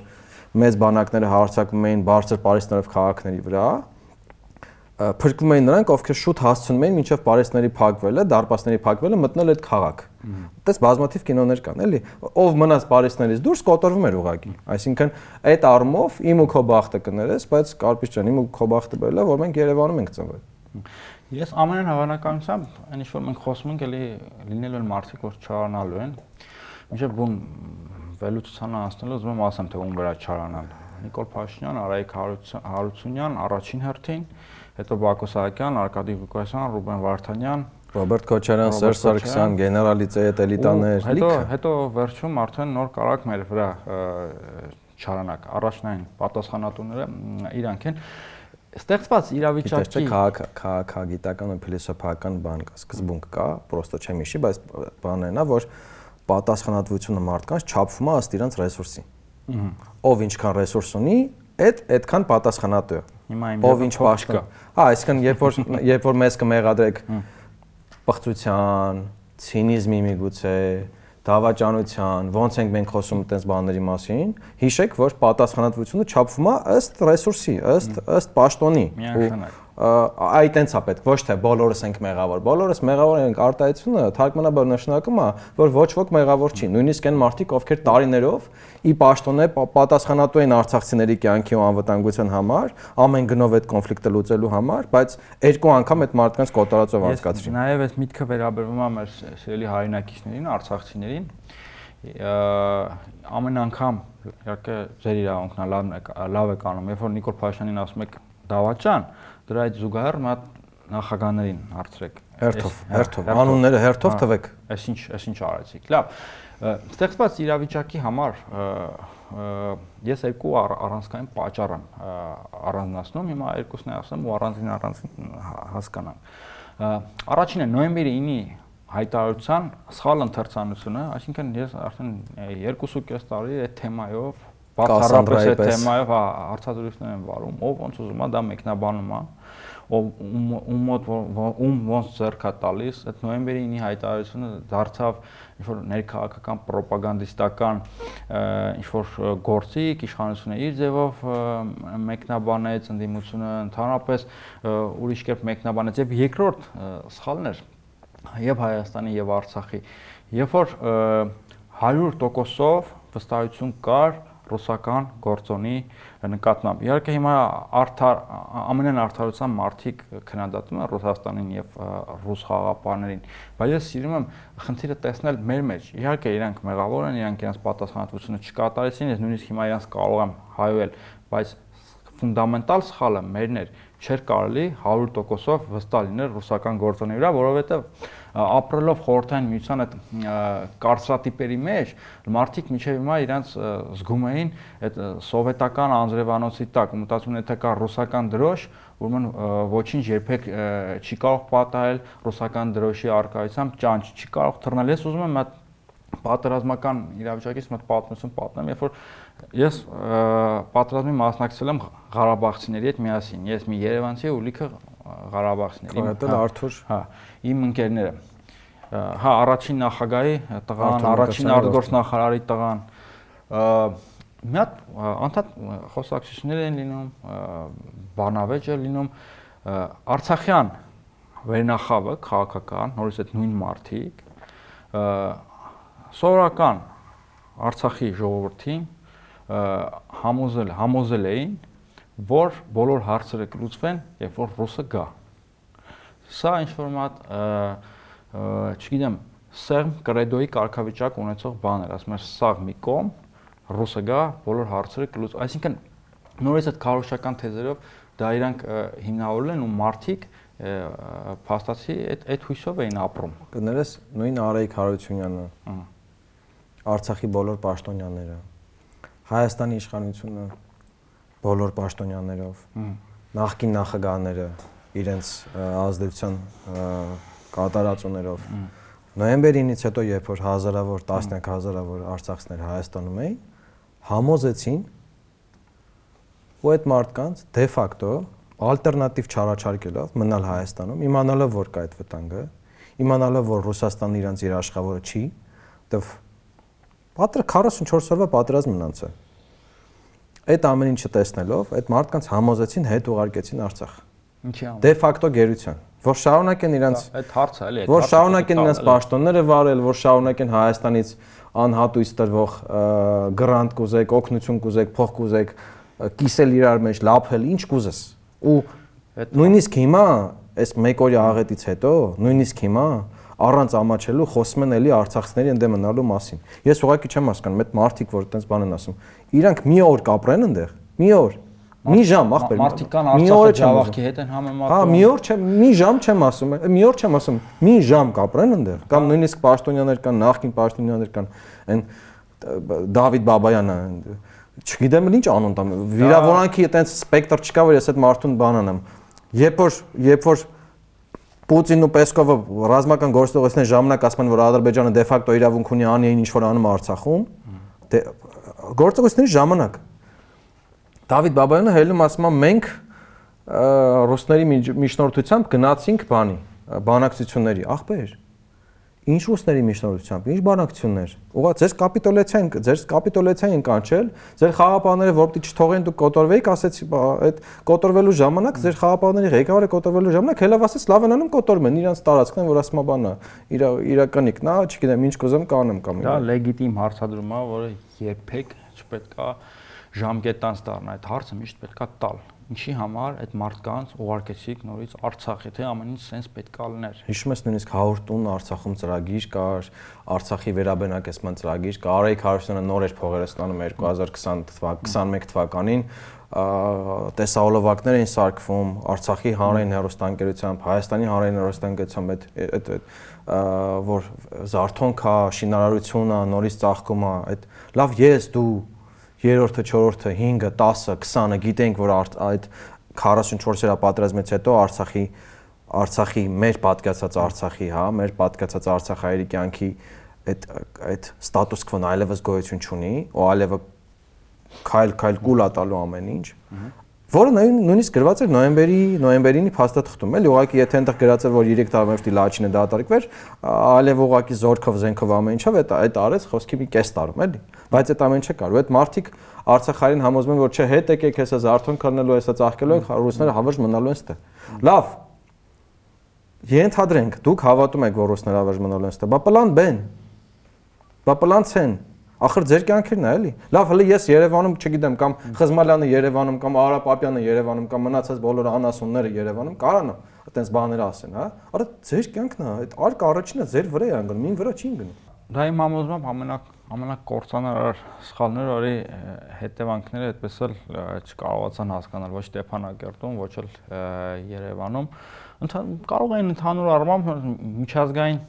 մեծ բանակները հարձակվում էին բարձր Փարիսներով քաղաքների վրա, փրկվում էին նրանք, ովքեր շուտ հասցնում էին մինչև Փարիսների փակվելը, դարպասների փակվելը մտնել այդ քաղաք։ Այդպես բազմաթիվ կինոներ կան, էլի։ Ով մնաց Փարիսներից դուրս կոտորվում էր ուղակի։ Այսինքն այդ առումով իմ ու քո բախտը կներես, բայց Կարպից ջան, իմ ու քո բախտը բերել է, որ մենք Երևանում ենք ծնվել։ Ես ամենայն հավանականությամբ, այն ինչ որ մենք խոսում ենք, էլի լինելու են մարդիկ, որ չարանալու են։ Մինչև բուն վերլուծությանը անցնելու ուզում եմ ասեմ, թե ում վրա չարանալ։ Նիկոլ Փաշինյան, Արայիկ Հարությունյան առաջին հերթին, հետո Բակո Սահակյան, Արկադի Ղուկասյան, Ռուբեն Վարդանյան, Ռոբերտ Քոչարյան, Սերժ Սարգսյան, գեներալի Ծեյետ էլիտաներ, հետո հետո վերջում արդեն նոր կարակ մեր վրա չարանակ առաջնային պատասխանատուները իրանք են ստեղծված իրավիճակի քաղաքագիտական ու փիլիսոփայական բան կա, սկզբունք կա, պրոստը չեմ հիշի, բայց բանն է, որ պատասխանատվությունը մարդկանց չափվում է ըստ իրանց ռեսուրսի։ Ով ինչքան ռեսուրս ունի, այդ այդքան պատասխանատու է։ Հիմա իմ ով ինչ պաշտպան։ Հա, այսինքն երբ որ երբ որ մեզ կմեղադրեք պղծության, ցինիզմի միգուցե, դավաճանության, ոնց ենք մենք խոսում այդպես բաների մասին, հիշեք, որ պատասխանատվությունը չափվում է ըստ ռեսուրսի, ըստ ըստ պաշտոնի։ Միանշանակ այ տենց է պետք, ոչ թե բոլորս ենք մեղավոր։ Բոլորս մեղավոր ենք արտահայտությունը թարգմանաբար նշանակում է, որ ոչ ոք մեղավոր չի։ Նույնիսկ այն մարդիկ, ովքեր տարիներով ի պաշտոնե պատասխանատու են արցախցիների կյանքի ու անվտանգության համար, ամեն գնով այդ կոնֆլիկտը լուծելու համար, բայց երկու անգամ այդ մարդկանց կոտորածով անցկացրին։ Նաև այս միտքը վերաբերվում է մեր սիրելի հայրենակիցներին, արցախցիներին ամեն անգամ իհարկե ձեր իրավունքն լավ լավ է կանում երբ որ Նիկոլ Փաշյանին ասում եք դավաճան դրա այդ զուգահեռ հատ նախագաներին հարցրեք հերթով հերթով անունները հերթով տվեք այսինչ այսինչ արեցիք լավ ստեղծված իրավիճակի համար ես երկու առանցքային պատճառ եմ առանձնացնում հիմա երկուսն է ասեմ ու առանձին առանձին հասկանամ առաջինը նոյեմբերի 9-ի հայտարարության սխալ ընթերցանությունը այսինքն ես արդեն 2.5 տարի այդ թեմայով բացառապես այդ թեմայով հա հարցազրույցներ են վարում, ով ոնց ուզում է դա մեկնաբանում է, ով ում մոտ ում ոնց ձեռքա տալիս, այդ նոյեմբերի 9-ի հայտարարությունը դարձավ ինչ որ ներքաղաքական ռոպագանդիստական ինչ որ գործիք, իշխանությունը իր ձևով մեկնաբանեց ընդդիմությունը ընդհանրապես ուրիշ կերպ մեկնաբանեց եւ երկրորդ սխալն էր եւ Հայաստանի եւ Արցախի, երբ որ 100%-ով վստահություն կար ռուսական գործոնի նկատմամբ։ Իհարկե հիմա արդար ամենայն արդարության մարտիկ քննադատում են Ռուսաստանին եւ ռուս խաղապարներին, բայց ես սիրում եմ խնդիրը տեսնել մեր մեջ։ Իհարկե իրանք մեղավոր են, իրանք իրենց պատասխանատվությունը չկատարեցին, ես նույնիսկ հիմա իրանք կարող եմ հայովել, բայց ֆունդամենտալ սխալը մերն էր չէր կարելի 100%-ով վստահ լինել ռուսական գործոնի վրա, որովհետև ապրելով խորհրդային միության այդ կարծրատիպերի մեջ մարդիկ միջև հիմա իրանց զգում էին այդ սովետական անձրևանոցի տակ ու մտածում են թե կա ռուսական դրոշ ուրեմն ոչինչ երբեք չի կարող պատահել ռուսական դրոշի արկայությամբ ճանճ չի կարող թռնել ես ուզում եմ այդ պատերազմական իրավիճակից մոտ պատմություն պատմեմ, երբ որ ես պատերազմի մասնակցել եմ Ղարաբաղցիների հետ միասին։ Ես մի Երևանցի ու լիքը Ղարաբաղցիների։ Հետո Արթուր։ Հա, իմ ընկերները։ Հա, առաջին նախագահի տղան, առաջին արտգործնախարարի տղան մի հատ անդադ խոսակցություններ են լինում, բանավեճ է լինում Արցախյան վերնախավը քաղաքական, նորից այդ նույն մարտիկ սովորական Արցախի ժողովրդին համոզել համոզել էին, որ բոլոր հարցերը կլուծվեն, երբ որ ռուսը գա։ Սա ինչ որ մատ չգիտեմ, սերմ կրեդոյի կարգավիճակ ունեցող բան էր, ասում եմ, սաղ մի կողմ, ռուսը գա, բոլոր հարցերը կլուծ, այսինքն նորից այդ քարոշչական թեզերով դա իրանք հիմնավորել են ու մարտիկ փաստացի այդ այդ հույսով էին ապրում։ Կներես նույն Արայիկ Հարությունյանը։ Արցախի բոլոր պաշտոնյաները։ Հայաստանի իշխանությունը բոլոր պաշտոնյաներով։ Նախկին նախագահները իրենց ազդեցության կատարածուներով։ Նոյեմբերի 9-ից հետո, երբ որ հազարավոր, տասնյակ հազարավոր արցախցիներ Հայաստանում էին, համոզեցին ու այդ մարդկանց դե ֆակտո ալտերնատիվ չառաջարկելով մնալ Հայաստանում, իմանալով որ կա այդ վտանգը, իմանալով որ Ռուսաստանն իրանց երաշխավորը չի, դեռ պատր 44 օրվա պատերազմ մնաց է։ Այդ ամեն ինչը տեսնելով, այդ մարդկանց համոզեցին հետ ուղարկեցին Արցախ։ Ինչի՞ համար։ Դե ֆակտո գերության, որ շարունակեն իրանց այդ հարցը էլի, որ շարունակեն իրանց պաշտոնները վարել, որ շարունակեն Հայաստանից անհատույց տրվող գրանտ կուզեք, օգնություն կուզեք, փող կուզեք, կիսել իրար մեջ, լափել, ինչ կուզես։ Ու նույնիսկ հիմա, այս մեկ օրյա աղետից հետո, նույնիսկ հիմա առանց ամաչելու խոսում են էլի արցախցիների ընդե մնալու մասին։ Ես ուղղակի չեմ հասկանում, այդ մարտիկ, որ այդպես բան են ասում։ Իրանք մի օր կապրեն այնտեղ, մի օր Մի ժամ, ախպեր։ Մարտիկան Արցախի Ջավախքի հետ են համեմատում։ Հա, մի օր չեմ, մի ժամ չեմ ասում, մի օր չեմ ասում, մի ժամ կապրեն այնտեղ, կամ նույնիսկ պաշտոնյաներ կան, նախկին պաշտոնյաներ կան, այն Դավիթ Բաբայանը, չգիտեմ ինչ անուն տամ, վիրավորանքի այտենց սպեկտր չկա, որ ես այդ մարդուն բան անեմ։ Երբ որ երբ որ Պուտինն ու Պեսկովը ռազմական գործողությունների ժամանակ ասում են, որ Ադրբեջանը դե ֆակտո իրավունք ունի անի ինչ որ անում Արցախում, դե գործողությունների ժամանակ Դավիթ Բաբայանը հելում ասում է մենք ռուսների միջնորդությամբ գնացինք բանի բանակցությունների ախպեր Ինչ ռուսների միջնորդությամբ, ինչ բանակցություններ։ Ուղղա ձեր կապիտոլացիան, ձեր կապիտոլացիան կանչել, ձեր խաղապահները որպեսզի չթողեն դուք կոտորվեիք, ասեցի, այդ կոտորվելու ժամանակ ձեր խաղապահների ղեկավարը կոտորվելու ժամանակ հելավ ասեց լավենանում կոտորում են իրանց տարածքն, որ ասում բանա, իր իրականիկն է, չգիտեմ, ինչ կուզեմ կանեմ կամ։ Դա լեգիտիմ հարցադրում է, որը երբեք չպետքա ժամկետանց դառնա։ Այդ հարցը միշտ պետքա տալ ինչի համար այդ մարդկանց ուղարկեցիք նորից Արցախ, եթե ամեն ինչ սենց պետք է լիներ։ Հիշում ես նույնիսկ 100 տուն Արցախում ծրագիր կար, Արցախի վերաբնակեցման ծրագիր կար, Արայք Հարությունյանը նոր էր փողերը ստանում 2020 թվականին, 21 թվականին տեսահոլովակներ էին սարքվում Արցախի հանրային հերոստանգերությամբ, Հայաստանի հանրային հերոստանգերությամբ այդ այդ որ զարթոնք է, շինարարություն է, նորից ծաղկում է, այդ լավ ես դու երրորդը, չորրորդը, 5-ը, 10-ը, 20-ը գիտենք, որ այդ 44-րդ պատերազմից հետո Արցախի Արցախի մեր պատկացած Արցախի, հա, մեր պատկացած Արցախայերի կյանքի այդ այդ ստատուս քվոն այլևս գոյություն չունի, ու այլևս քայլ քայլ կուլա տալու ամեն ինչ, որը նույնիսկ գրված էր նոյեմբերի նոյեմբերինի փաստաթղթում, էլի ուղղակի եթե այնտեղ գրած էր որ 3 տարվա մերտի լաչինը դատարկվեր, այլև ուղղակի զորքով զենքով ամեն ինչով այդ այդ արեց խոսքի մի կես տարում, էլի։ Բայց այդ ամեն ինչը կար, ու այդ մարտիկ Արցախային համոզում են որ չէ հետ եկեք հեսա զարթոն քննելու հեսա ծաղկելու եք ռուսները հավերժ մնալու են ստե։ Լավ։ Ենթադրենք, դուք հավատում եք որ ռուսները հավերժ մնալու են ստե, բա պլան B-ն։ Բա պլան C-ն Ախր ձեր կյանքերն է, էլի։ Լավ, հələ ես Երևանում, չգիտեմ, կամ Խզմալյանը Երևանում, կամ Արա Պապյանը Երևանում, կամ մնացած բոլոր անասունները Երևանում կարանա այտենց բաներ ասեն, հա։ Արա ձեր կյանքն է, այդ արկ առաջինը ձեր վրա է անգնում, ին վրա չի անգնում։ Դա իմ համոզմամբ ամենակ ամենակործանար սխալները, որի հետևանքները այդպես էլ չկարողացան հասկանալ ոչ Ստեփանակերտում, ոչ էլ Երևանում։ Կարող են ընդհանուր առմամբ միջազգային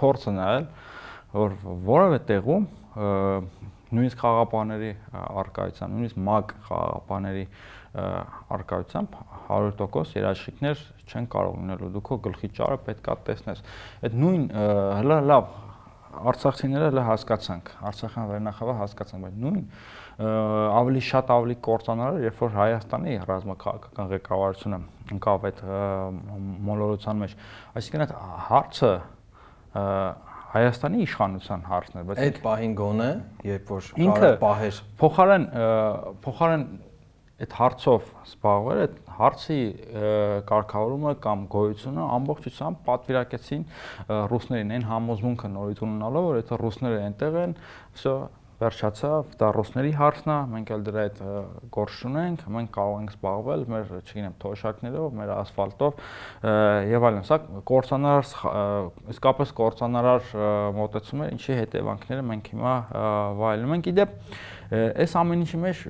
փորձը նայել, որ որևէ տեղում նույնիսկ խաղապաների արկայությամբ, նույնիսկ մակ խաղապաների արկայությամբ 100% երաշխիքներ չեն կարող լինելու։ Դու քո գլխի ճարը պետքա տեսնես։ Այդ նույն հələ լավ արցախցիները հələ հասկացանք, Արցախյան վերնախավը հասկացանք, բայց նույն ավելի շատ ավելի կործանար երբ որ Հայաստանի ռազմաքաղաքական ղեկավարությունը ընկավ այդ մոլորության մեջ այսինքն այդ հարցը Հայաստանի իշխանության հարցն է, բայց այդ պահին գոնե, երբ որ ինքը պահեր փոխարեն փոխարեն այդ հարցով զբաղվել, այդ հարցի կարգավորումը կամ գոյությունը ամբողջությամբ պատվիրակեցին ռուսներին այն համոզմունքը նորից ունենալով, որ եթե ռուսները այնտեղ են, վсё վերջացավ, դա ռուսների հարցն է, մենք էլ դրա այդ գործ ունենք, մենք կարող ենք զբաղվել մեր, չգիտեմ, թոշակներով, մեր ասֆալտով եւ այլն։ Սա կորցանար իսկապես կորցանարար մոտեցում է, ինչի հետևանքները մենք հիմա վայելում ենք։ Իդեպ այս ամեն ինչի մեջ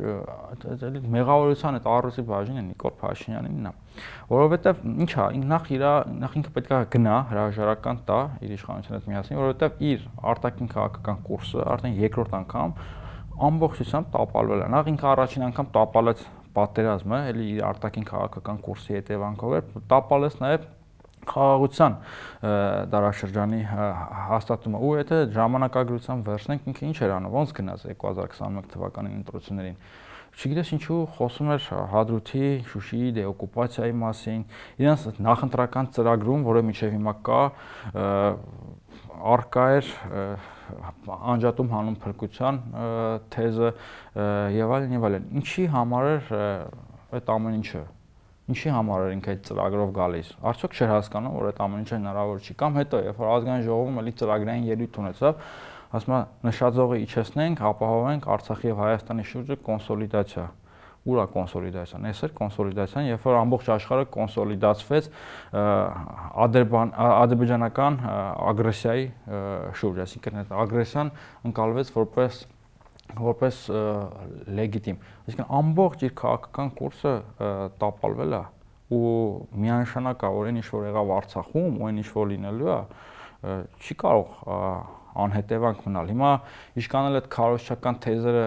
մեղավորության այդ առուսի բաժինը Նիկոլ Փաշինյանինն է որովհետև ինչա նախ իր նախ ինքը պետքա գնա հրաժարական տա իր իշխանության հետ միասին որովհետև իր արտաքին քաղաքական կուրսը արդեն երկրորդ անգամ ամբողջությամբ տապալվել է նախ ինքը առաջին անգամ տապալեց պատերազմը էլի իր արտաքին քաղաքական կուրսի հետևանքով էր տապալեց նաև խաղաղության դարաշրջանի հաստատումը ու եթե ժամանակագրությամբ վերցնենք ինքը ինչ էր անում ոնց գնաց 2021 թվականի ընտրություններին չգիտես ինչու խոսում էր Հադրութի, Շուշիի դեօկուպացիայի մասին, իրենց նախընտրական ծրագրում, որը միջև հիմա կա, արկա էր անջատում հանուն փրկության թեզը եւ այլն եւ այլն։ Ինչի համար էր այդ ամեն ինչը ինչի համար էր ինքը այդ ծրագրով գալիս։ Արդյոք չէր հասկանում, որ այդ ամեն ինչը հնարավոր չի կամ հետո, երբ որ ազգային ժողովում էլի ծրագրային ելույթ ունեցավ, ասում է նշածողը իջեցնենք, ապահովենք Արցախի եւ Հայաստանի շուրջը կոնսոլիդացիա ուրա կոնսոլիդացիան։ Այս էր կոնսոլիդացիան, երբ որ ամբողջ աշխարհը կոնսոլիդացվեց ադրբեջանական ագրեսիայի շուրջ, այսինքն այդ ագրեսիան ընկալվեց որպես որպես լեգիտիմ։ Այսինքն ամբողջ իր քաղաքական կուրսը տապալվել է ու միանշանակ այն ինչ որ եղավ Արցախում, ու այն ինչ որ լինելու է, չի կարող անհետևանք մնալ։ Հիմա իշկանել այդ քարոշչական թեզերը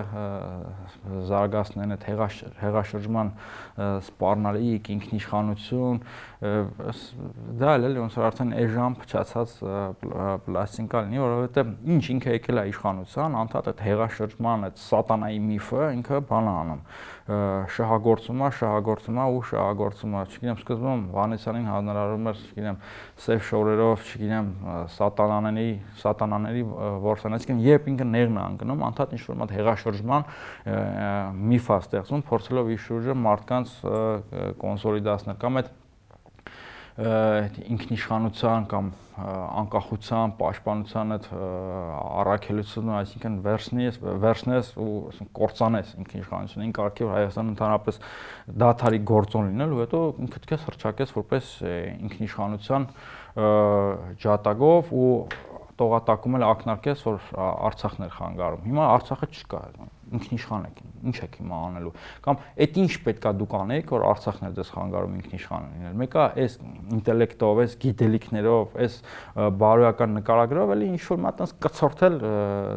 զարգացնեն այդ հեղաշրջման սպառնալիք, ինքնիշխանություն, դա էլ էլի ոնց որ արդեն էժան փչացած պլաստիկա լինի, որովհետև ինչ ինքը եկել է իշխանության, անդադ այդ հեղաշրջման այդ սատանայի միֆը ինքը բան անում շահագործումա, շահագործումա ու շահագործումա։ Չգիտեմ, սկզբում Վանեսյանին հանրարարում էր, չգիտեմ, սև շորերով, չգիտեմ, սատանաների, սատանաների ворսանից, չգիտեմ, երբ ինքը ներն է անգնում, անդադ ինչ-որ մատ հեղաշրջման միֆա ստեղծում, փորձելով իր շուրջը մարդկանց կոնսոլիդացնել կամ այդ ինքնիշխանության կամ անկախության, պաշտպանության այդ առաքելությունը, այսինքն վերցնես, վերցնես ու ասենք կորցանես ինքնիշխանությունին, կարգի որ Հայաստանը ընդհանրապես դաթարի գործոն լինել ու հետո ինքդ քեզ հրճակես որպես ինքնիշխանության ջատագով ու տողատակում էլ ակնարկես որ Արցախն էր խանգարում։ Հիմա Արցախը չկա, ինքնիշխան եք, ինչ եք հիմա անելու։ Կամ այդ ինչ պետքա դուք անեիք, որ Արցախն է ձեզ խանգարում ինքնիշխան լինել։ Մեկը այս ինտելեկտով, այս գիտելիքներով, այս բարոյական նկարագրով էլի ինչ որ մատ այնս կցորթել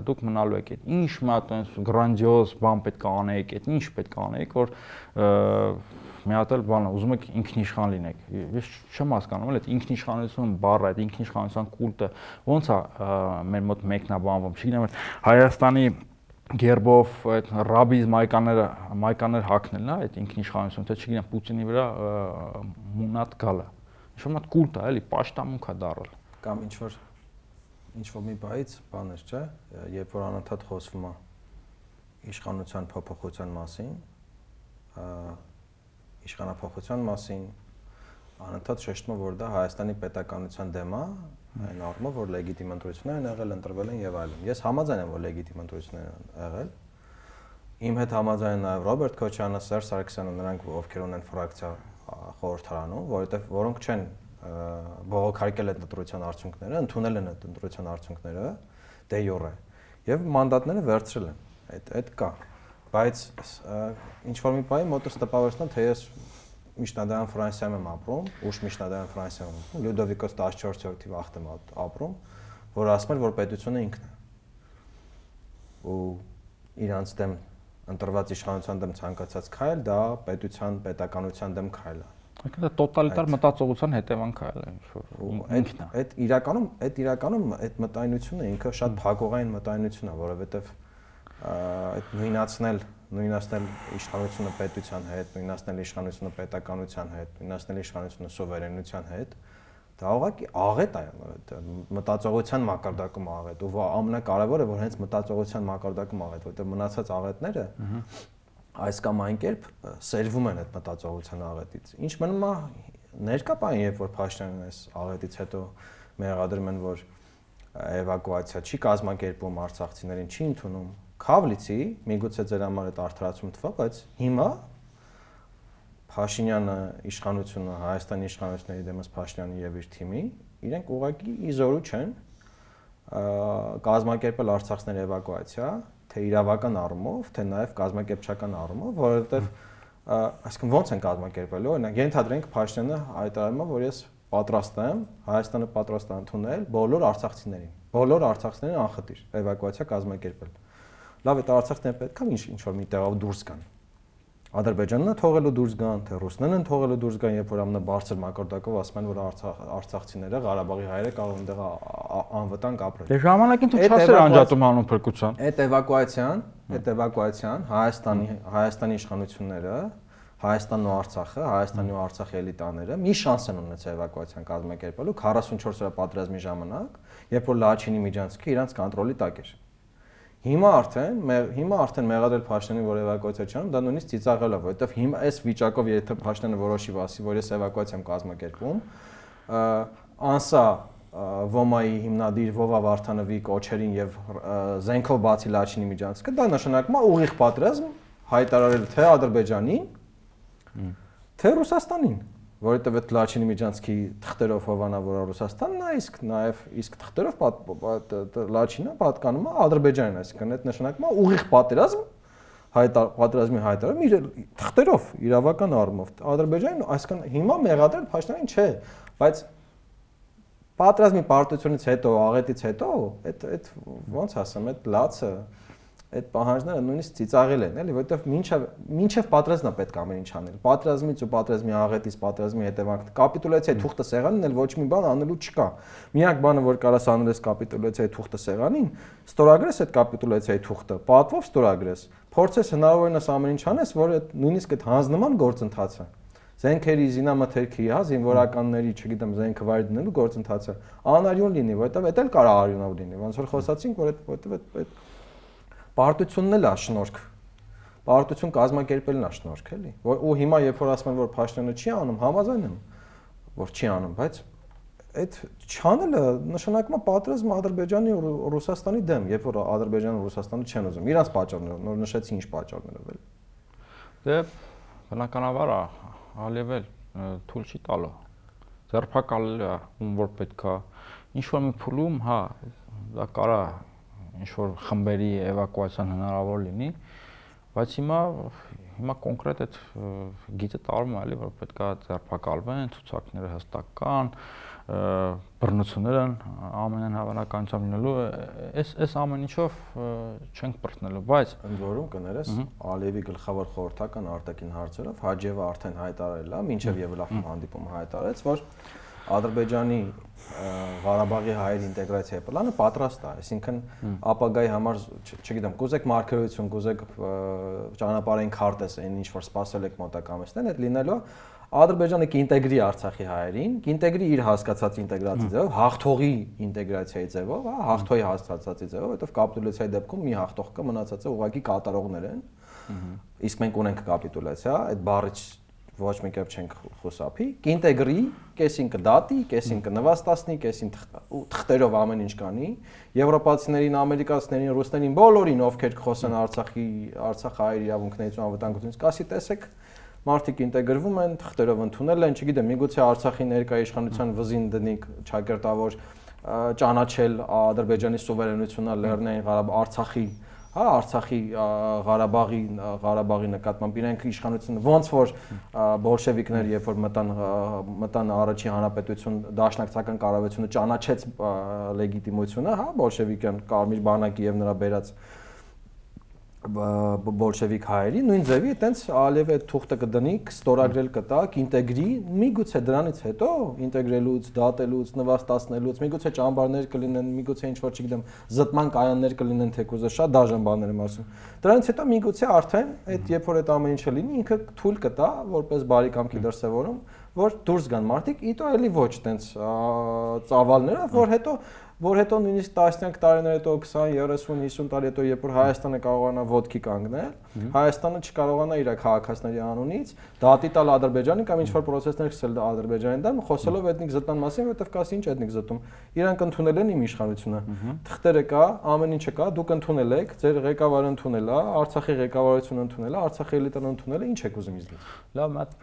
դուք մնալու եք այդ։ Ինչ մատ այնս գրանձիոզ բան պետքա անեիք, այդ ինչ պետքա անեիք, որ մի հատ էլ բան ուզում եք ինքնիշխան լինեք։ Ես չեմ հասկանում, այդ ինքնիշխանություն բառը, այդ ինքնիշխանության կուլտը ոնց է մեր մոտ մեկնաբանվում։ Չգիտեմ, Հայաստանի գերբով այդ ռաբիզ մայկաները մայկաներ հակնելն է այդ ինքնիշխանություն թե չգիտեմ Պուտինի վրա մունատ գալը ինչ որ մատ կուլտ է էլի պաշտամունք է դարել կամ ինչ որ ինչ որ մի բայից բաներ չէ երբ որ անընդհատ խոսվում է իշխանության փոփոխության մասին իշխանապահության մասին անընդհատ շեշտում որ դա Հայաստանի պետականության դեմ է այն առումով որ լեգիտիմ ընտրություններ են եղել, ընտրվել են եւ այլն։ Ես համաձայն եմ որ լեգիտիմ ընտրություններ են եղել։ Իմ հետ համաձայն նաեւ Ռոբերտ Քոչյանը, Սերժ Սարգսյանը, նրանք ովքեր ունեն ֆրակցիա խորհրդարանում, որովհետեւ որոնք չեն բողոքարկել այդ ընտրության արդյունքները, ընդունել են այդ ընտրության արդյունքները դե յուրե եւ մանդատները վերցրել են։ Այդ այդ կա։ Բայց ինչ որ մի բայ մոտս տպավորեցնա թե ես միջնադարյան Ֆրանսիայում եմ ապրում, ուշ միջնադարյան Ֆրանսիայում եմ, Լյուդովիկոս 14-րդ թիվ եմ ապրում, որ ասում էր, որ պետությունը ինքն է։ Ու իրանց դեմ ընտրված իշխանության դեմ ցանկացած քայլ դա պետության, պետականության դեմ քայլ է։ Դա տոտալիտար մտածողության հետևանք է ինչ որ ինքն է։ Այդ իրականում, այդ իրականում այդ մտայնությունը ինքը շատ փակողային մտայնություն է, որովհետև այդ նույնացնել նույնացնել իշխանությունը պետության հետ, նույնացնել իշխանությունը պետականության հետ, նույնացնել իշխանությունը սուվերենության հետ, դա ուղղակի աղետ է մտածողության մակարդակում աղետ ու ամենակարևորը որ հենց մտածողության մակարդակում աղետ որտեղ մնացած աղետները այս կամ այն կերպ սերվում են այդ մտածողության աղետից ինչ մնում է ներկա բան երբ որ Փաշինյանն այս աղետից հետո մեղադրում են որ էվակուացիա չի կազմակերպում արցախցիներին չի ընդունում Քավլիցի, միգուցե ձեր համար այդ արդարացում թվա, բայց հիմա Փաշինյանը իշխանությունը, Հայաստանի իշխանությունների դեմս Փաշինյանի եւ իր թիմի, իրենք ուղղակի իզորու չեն կազմակերպել Արցախցիների էվակուացիա, թե իրավական առումով, թե նաև կազմակերպչական առումով, որովհետև այսինքն ո՞նց են կազմակերպելու, օրինակ ենթադրենք Փաշինյանը հայտարարում է, որ ես պատրաստ եմ, Հայաստանը պատրաստ է ընդունել բոլոր արցախցիներին, բոլոր արցախցիներին անխտիր էվակուացիա կազմակերպել լավ է պետք է ինչ ինչ որ մի տեղով դուրս գան։ Ադրբեջանն է թողելու դուրս գան, թե ռուսներն են թողելու դուրս գան, երբ որ ամենաբարձր մակարդակով ասում են, որ Արցախ արցախցիները, Ղարաբաղի հայերը կարող են այնտեղ անվտանգ ապրել։ Դե ժամանակին თუ չասեր անջատում անում փրկության։ Այդ էվակուացիան, այդ էվակուացիան Հայաստանի Հայաստանի իշխանությունները Հայաստանն ու Արցախը, Հայաստանի ու Արցախի էլիտաները մի շանս են ունեցել էվակուացիան կազմակերպելու 44 օրյա պատերազմի ժամանակ, երբ որ Լաչինի միջանցքը իրանց կոնտրոլի տակ էր։ Հիմա արդեն հիմա արդեն մեղադրել Փաշինյանին, որ էվակուացիա չանում, դա նույնիսկ ծիծաղել է, որովհետև հիմա այս վիճակով եթե Փաշինյանը որոշի վասի, որ ես էվակուացիա եմ կազմակերպում, անսա Ոմայի հիմնադիր Վովա Վարդանովի կոչերին եւ զենքով բացի Լաչինի միջանցքը, դա նշանակում է ուղիղ պատերազմ հայտարարել թե Ադրբեջանին, թե Ռուսաստանին որովհետև այդ Լաչինի միջանցքի թղթերով հովանավորը Ռուսաստանն է, իսկ նաև իսկ թղթերով Լաչինը պատկանում է Ադրբեջանին, այսինքն այդ նշանակում է ուղիղ պատերազմ հայտար պատերազմի հայտարարում իր թղթերով իրավական առումով Ադրբեջանին, այսինքն հիմա մեղադրել Փաշինյանին չէ, բայց պատերազմի պարտությունից հետո, աղետից հետո, այդ այդ ոնց ասեմ, այդ լացը այդ պահանջները նույնիսկ ծիծաղել են, էլի, որովհետև մինչև մինչև պատրաստն է պետք ամեն ինչ անել։ Պատրաստմից ու պատրաստմի աղետից, պատրաստմի հետևանք կապիտուլյացիայի թուղթը սեղանին էլ ոչ մի բան անելու չկա։ Միակ բանը, որ կարաս անել ես կապիտուլյացիայի թուղթը սեղանին, ստորագրես այդ կապիտուլյացիայի թուղթը, պատվով ստորագրես։ Փորձես հնարավորինս ամեն ինչ անես, որ այդ նույնիսկ այդ հանձնման գործընթացը զենքերի զինամթերքի, հա, զինվորականների, չգիտեմ, զենքը վայր դնելու գործընթացը անարյուն լինի, որովհետև դա էլ կարող արյունով լինի։ Ոնց որ խոսացինք, որ այդ որովհետև այդ Պարտությունն էլ է շնորհք։ Պարտություն կազմակերպելն է շնորհք, էլի։ Ու հիմա երբ որ ասում են որ Փաշինյանը չի անում, համաձայն եմ, որ չի անում, բայց այդ չանելը նշանակում է պատերազմ Ադրբեջանի ու Ռուսաստանի դեմ, երբ որ Ադրբեջանը ու Ռուսաստանը չեն ուզում։ Իրանց պատճառները, նոր նշեցի ինչ պատճառներով էլ։ Դե բնականաբար է, Ալիևել թույլ չի տալու։ Ձերբակալել է ում որ պետքա։ Ինչ որ մի փուլում, հա, դա կարա ինչ որ խմբերի էվակուացիան հնարավոր լինի, բայց հիմա հիմա կոնկրետ այդ գիծը տարում է, էլի, որ պետքա ձերբակալվեն, ցուցակները հստակ կան, բռնությունները ամենայն հավանականությամբ լինելու այս այս ամեն ինչով չենք բռնելու, բայց ընդ որում կներես Ալիևի գլխավոր խորհրդական արտաքին հարցերով Հաջևը արդեն հայտարարել է, մինչև Եվլախում հանդիպումը հայտարարեց, որ Ադրբեջանի Ղարաբաղի հայեր ինտեգրացիայի պլանը պատրաստ է, այսինքն ապագայի համար, չգիտեմ, կուզեք մարգարեություն, կուզեք ճանապարհային քարտեզ, այն ինչ որ սпасել եք մոտակա ամիսներն, այդ լինելու Ադրբեջանը կինտեգրի Արցախի հայերին, կինտեգրի իր հասկացած ինտեգրացիա ձևով, հաղթողի ինտեգրացիայի ձևով, հա, հաղթողի հասկացածի ձևով, որովհետև կապիտուլյացիայի դեպքում մի հաղթող կը մնացածը ուղակի կատարողներ են։ Իսկ մենք ունենք կապիտուլյացիա, այդ բառը ոչ մի կերպ չենք խոսափի, կինտեգրի, կեսին կդատի, կեսին կնվաստացնի, կեսին թղթերով ամեն ինչ կանի, եվրոպացիներին, ամերիկացիներին, ռուսներին, բոլորին, ովքեր խոսեն Արցախի, Արցախ հայերի իրավունքներից ու անվտանգությունից, կասի տեսեք, մարդիկ ինտեգրվում են, թղթերով ընդունել են, չգիտեմ, միգուցե Արցախի ներկայ իշխանության վզին դնի ճակերտավոր ճանաչել Ադրբեջանի սուվերենությունը Լեռնային Ղարաբաղ Արցախի հա Արցախի Ղարաբաղի Ղարաբաղի նկատմամբ իրենք իշխանությունը ոնց որ բոլշևիկներ երբ որ մտան մտան առաջի հանրապետություն դաշնակցական կառավարությունը ճանաչեց լեգիտիմությունը հա բոլշևիկյան կարմիր բանակի եւ նրա բերած բոլշևիկ հայերի նույն ձևի այտենց ալիև այդ թուղթը կդնի, ստորագրել կտա, կինտեգրի, միգուցե դրանից հետո ինտեգրելուց, դատելուց, նվաստացնելուց, միգուցե ճամբարներ կլինեն, միգուցե ինչ որ չգիտեմ, զտման կայաններ կլինեն թեկուզը, շատ դաժան բաներ եմ ասում։ Դրանից հետո միգուցե արդեն այդ երբ որ այդ ամեն ինչը լինի, ինքը թույլ կտա, որպես բարի կամքի դրսևորում, որ դուրս գան մարդիկ, իտո էլի ոչ տենց ծավալները, որ հետո որ հետո նույնիսկ տասնյակ տարիներ հետո 20, 30, 50 տարի հետո երբ որ Հայաստանը կարողանա ոդքի կանգնել, Հայաստանը չկարողանա իր քաղաքացիների անունից դատի տալ Ադրբեջանի կամ ինչ որ process-ներ սկսել Ադրբեջանի դեմ, խոսելով էթնիկ զտման մասին, որովհետև կա ինչ էթնիկ զտում։ Իրանք ընդունել են իմ իշխանությունը։ Թղթերը կա, ամեն ինչը կա, դուք ընդունել եք, ձեր ղեկավարը ընդունել է, Արցախի ղեկավարությունը ընդունել է, Արցախի էլիտան ընդունել է, ինչ եք ուզում ինձ։ Լավ, մատ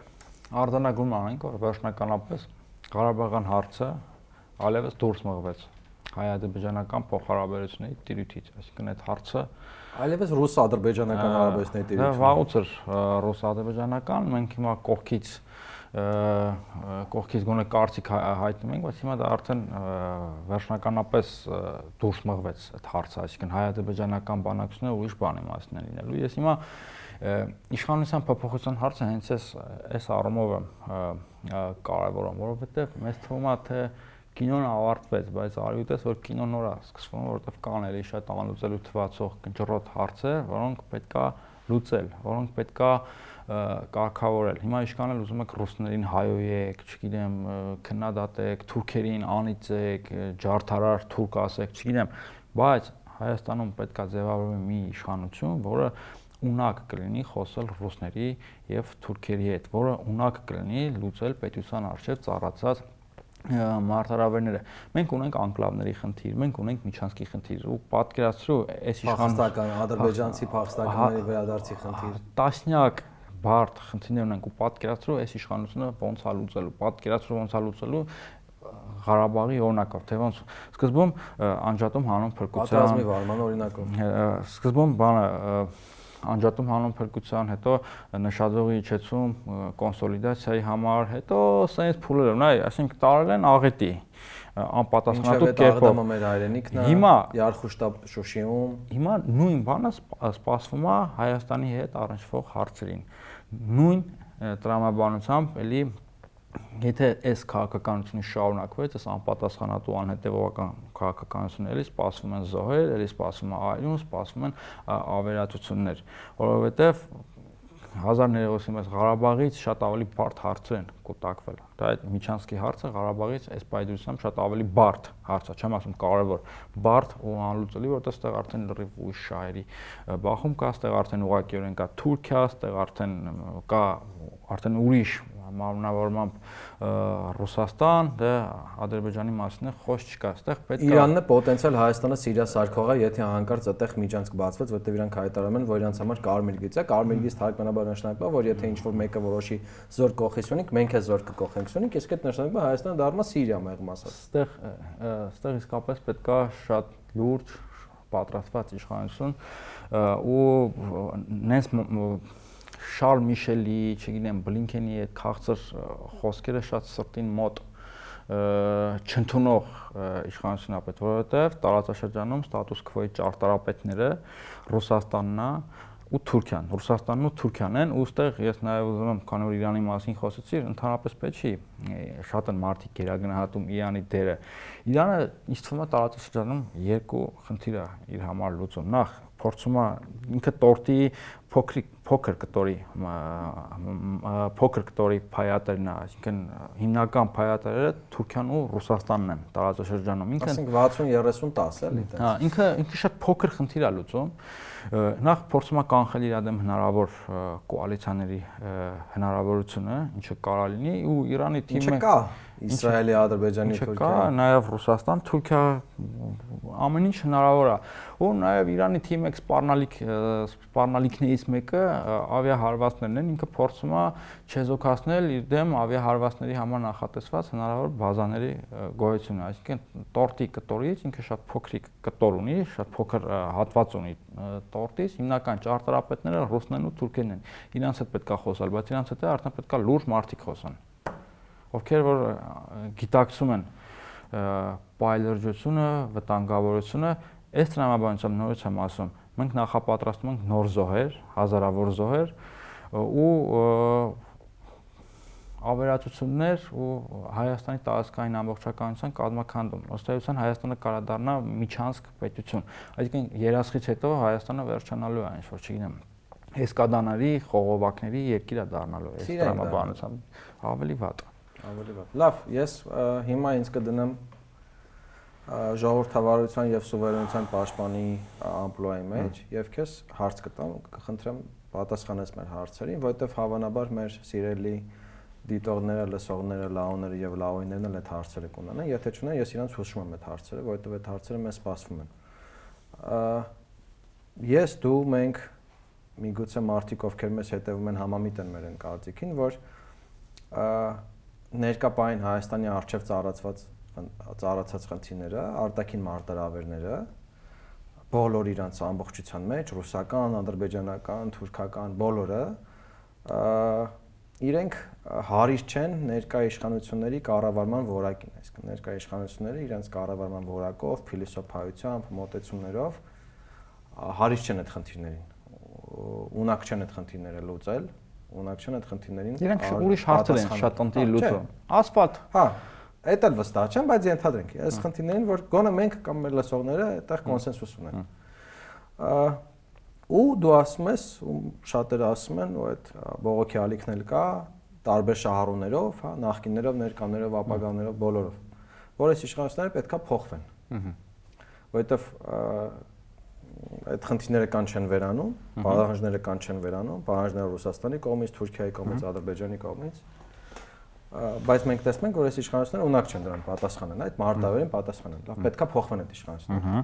արձանագրում անենք, որ վերջնականապես Ղարաբաղյան հարցը ալևս դուրս մղվեց հայ-ադրբեջանական փոխհարաբերությունների տիրույթից, այսինքն այդ հարցը այլևս ռուս-ադրբեջանական հարաբերությունների տիրույթ։ Վաղուց էր ռուս-ադրբեջանական, մենք հիմա կողքից կողքից գոնե կարծիք հայտնում ենք, բայց հիմա դա արդեն վերջնականապես դուրս մղվեց այդ հարցը, այսինքն հայ-ադրբեջանական բանակցությունը ուրիշ բան է մասն լինելու։ Ես հիմա իշխանության փոփոխության հարցը հենց այս այս առումով եմ կարևորում, որովհետև մեզ թվում է թե կինոն ավարտվեց, բայց արի ուտես որ կինոն նոր է սկսվում, որովհետև կան էլի շատ անլուծելու թվացող կնճռոտ հարցեր, որոնք պետքա լուծել, որոնք պետքա կարգավորել։ Հիմա իշքանել ուզում եք ռուսներին հայոյեք, չգիտեմ, քննադատեք, թուրքերին անիծեք, ջարդարար թուրք ասեք, չգիտեմ, բայց Հայաստանում պետքա ձևավորվի մի իշխանություն, որը ունակ կլինի խոսել ռուսների եւ թուրքերի հետ, որը ունակ կլինի լուծել պետության արժեվ ծառացած մարտահրավերները։ Մենք ունենք անկլավների խնդիր, մենք ունենք միջանցքի խնդիր ու պատկերացրու այս իշխանական ադրբեջանցի փախստականների վերադարձի խնդիր։ Տասնյակ բարդ խնդիրներ ունենք ու պատկերացրու այս իշխանությունը ոնց է լուծելու, պատկերացրու ոնց է լուծելու Ղարաբաղի օրինակով, թե ոնց սկզբում անջատում հանուն փրկության պատերազմի վարման օրինակով։ Սկզբում բանը անջատում հանուն փրկության, հետո նշաձողի իջեցում կոնսոլիդացիայի համար, հետո սենց փուլերը, նայ, այսինքն տարել են աղետի անպատասխանատու կերպով մեր հայրենիքն է հիմա Յարխուշտապ Շուշիում հիմա նույն բանը սպասվում է Հայաստանի հետ առնչվող հարցերին նույն տրամաբանությամբ էլի եթե այս քաղաքականությունը շարունակվեց, այս անպատասխանատու անհետևողական քաղաքականությունը էլի սպասվում են զոհեր, էլի սպասվում է այրում, սպասվում են ավերածություններ, որովհետև 1900-ի մեծ Ղարաբաղից շատ ավելի բարդ հարցեր են կուտակվել։ Դա այդ Միչանսկի հարցը Ղարաբաղից այս պայդրությամբ շատ ավելի բարդ հարց է, չեմ ասում կարևոր, բարդ ու անլուծելի, որտեղ ստեղ արդեն լրիվ ուրիշ շահերի բախում կա, ստեղ արդեն ուղղակիորեն կա Թուրքիա, ստեղ արդեն կա արդեն ուրիշ մարմնավորմամբ Ռուսաստան, դե Ադրբեջանի մասն է, խոս չկա, այստեղ պետք է Իրանն է պոտենցիալ Հայաստանը Սիրիա սարքողը, եթե հանկարծ այդտեղ միջանցք բացվեց, որտեղ իրանք հայտարարում են, որ իրանք համար կարմիր գիծ է, կարմիր գիծ թարգմանաբար նշանակում է, որ եթե ինչ-որ մեկը որոշի զոր կողից ունենք, մենք է զոր կկողենք ունենք, իսկ այդ նշանակում է Հայաստանը դառնում է Սիրիա մեղմ ասած։ Այստեղ այստեղ իսկապես պետքա շատ լուրջ պատրաստված իշխանություն ու նենց Շարլ Միշելի, չգիտեմ, Բլինքենի այդ քաղցր խոսքերը շատ սրտին մոտ չընդունող իշխանությունն է պետք, որովհետև տարածաշրջանում ստատուս քվոյի ճարտարապետները Ռուսաստանն է ու Թուրքիան, Ռուսաստանն ու Թուրքիան են, ու ստեղ ես նաև ուզում եմ, քանի որ Իրանի մասին խոսեցի, ընդհանրապես պետք չի շատ են մարդիկ գերագնահատում Իրանի դերը։ Իրանը ինձ թվում է տարածաշրջանում երկու խնդիր է իր համար լուծում։ Նախ փորձում է ինքը տորտի փոքրիկ փոքր կտորի փոքր կտորի փայատերն է, այսինքն հիմնական փայատերը Թուրքիան ու Ռուսաստանն են տարածաշրջանում։ Ինքը ասենք 60-30-10 էլի դա։ Հա, ինքը ինքը շատ փոքր խնդիր է լուծում։ Նախ փորձում է կանխել իր դեմ հնարավոր կոալիցիաների հնարավորությունը, ինչը կարա լինի ու Իրանի թիմը Ինչը կա Իսրայելի, Ադրբեջանի, Թուրքիա։ Կա նաև Ռուսաստան, Թուրքիա ամեն ինչ հնարավոր է։ Ու նաև Իրանի թիմը սպառնալիք սպառնալիքներից մեկը ավիահարվածներն են, ինքը փորձում է չեզոքացնել իր դեմ ավիահարվածների համար նախատեսված հնարավոր բազաների գոյությունը, այսինքն տորտի կտորից ինքը շատ փոքրիկ կտոր ունի, շատ փոքր հատված ունի տորտից, հիմնական ճարտարապետները ռուսներն ու թուրքերն են։ Իրանց հետ պետքա խոսալ, բայց իրանց հետ արդեն պետքա լուրջ մարդիկ խոսան ովքեր որ գիտակցում են պայլրջությունը, վտանգավորությունը, այս տրամաբանությամբ նորից եմ ասում, մենք նախապատրաստում ենք նոր զոհեր, հազարավոր զոհեր ու ավերածություններ ու Հայաստանի տարածքային ամբողջականության կազմակերպում։ Ոստայության Հայաստանը կարա դառնա միջանցք պետություն։ Այսինքն երասխից հետո Հայաստանը վերջանալու է, ինչ որ չգիտեմ, Էսկադանարի, խողովակների երկիր է դառնալու այս տրամաբանությամբ։ Ավելի վատ։ Ավելի վատ։ Լավ, ես հիմա ինձ կդնեմ ժողովրդավարության եւ սուվերենության պաշտպանի ամպլոյի մեջ եւ քեզ հարց կտամ, կխնդրեմ պատասխանես մեր հարցերին, որովհետեւ հավանաբար մեր սիրելի դիտողները, լսողները, լաոները եւ լաոյներն էլ այդ հարցերը կունենան։ Եթե չունեն, ես իրանց հուշում եմ այդ հարցերը, որովհետեւ այդ հարցերը մեզ սպասվում են։ Ես դու մենք միգուցե մարդիկ ովքեր մեզ հետևում են համամիտ են մեր ընկալցիկին, որ ներկապային Հայաստանի արչև ծառացված ծառացած խնդիրները, արտաքին մարտահրավերները բոլոր իրանց ամբողջության մեջ, ռուսական, ադրբեջանական, թուրքական բոլորը իրենք հարիր չեն ներկա իշխանությունների կառավարման որակին, այսինքն ներկա իշխանությունները իրենց կառավարման որակով, փիլիսոփայությամբ, մոտեցումներով հարիր չեն այդ խնդիրներին։ Ունակ չեն այդ խնդիրները լուծել, ունակ չեն այդ խնդիրներին։ Իրենք ուրիշ հարցեր են շատ ընտի լուծում։ Ասֆալտ։ Հա, այդ էլ վստահ չեմ, բայց ենթադրենք, այս խնդիրներին, որ գոնե մենք կամ մեր լսողները այդտեղ կոնսենսուս ունեն։ Ու դու ասում ես, ու շատերը ասում են, ու այդ բողոքի ալիքն էլ կա, տարբեր շահառուներով, հա, նախկիններով, ներկաներով, ապագաներով, բոլորով, որ այս իշխանությունները պետքա փոխվեն։ Որովհետև այդ խնդիրները կան չեն վերանում, պահանջները կան չեն վերանում, պահանջները Ռուսաստանի կողմից, Թուրքիայի կողմից, Ադրբեջանի կողմից, բայց մենք տեսնում ենք, որ այս իշխանությունները ունակ չեն դրան պատասխանեն, այդ մարտավերին պատասխանեն։ Լավ, պետքա փոխվեն այդ իշխանությունները։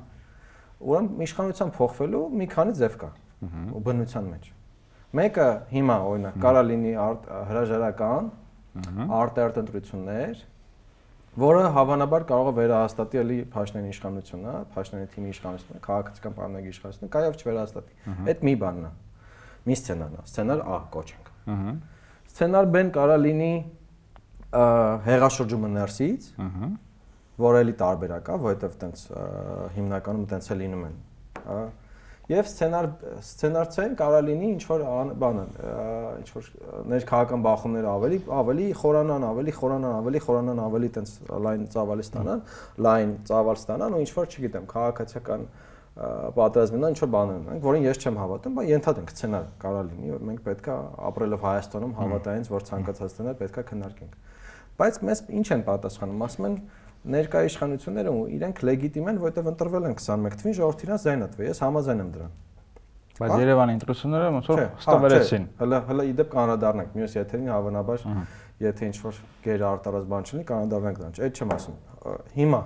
Ուրեմն իշխանության փոխվելու մի քանի ձև կա ու բնության մեջ։ Մեկը հիմա օրինակ կարա լինի հրաժարական արտերտ ընտրություններ, որը հավանաբար կարող է վերահաստատի էլի Փաշինյանի իշխանությունը, Փաշինյանի թիմի իշխանությունը, քաղաքացիական պայմանների իշխանությունը, կայավ չվերահաստատի։ Այդ մի բանն է։ Մի սցենարն է, սցենար A կոչենք։ Սցենար B-ն կարա լինի հեղաշրջումը ներսից, ըհը, որ էլի տարբերակ է, որովհետև տենց հիմնականում տենց է լինում են, հա։ Եվ սցենար սցենար C-ն կարա լինի ինչ որ բանը, ինչ որ ներքաղաքական բախումները ավելի ավելի խորանան, ավելի խորանան, ավելի խորանան, ավելի տենց լայն ծավալի ստանան, լայն ծավալ ստանան ու ինչ որ չգիտեմ, քաղաքացիական պատերազմինա ինչ որ բաներ ունենք, որին ես չեմ հավատում, բայց ենթադրենք սցենար կարա լինի, որ մենք պետքա ապրելով Հայաստանում հավատայինց, որ ցանկացած սցենար պետքա քննարկենք բայց մեզ ինչ են պատասխանում, ասում են ներկայ իշխանությունները իրենք լեգիտիմ են, որովհետև ընտրվել են 21 թվին ժողովրդի իրաց զայն ատվի, ես համաձայն եմ դրան։ Բայց Երևանի ընտրությունները ոնց որ ստվերեցին։ Հələ հələ իդեպ կանրադառնանք մյուս եթերին հավանաբար եթե ինչ որ գեր արտարած բան չլինի կանրադառնանք դրան։ Այդ չեմ ասում։ Հիմա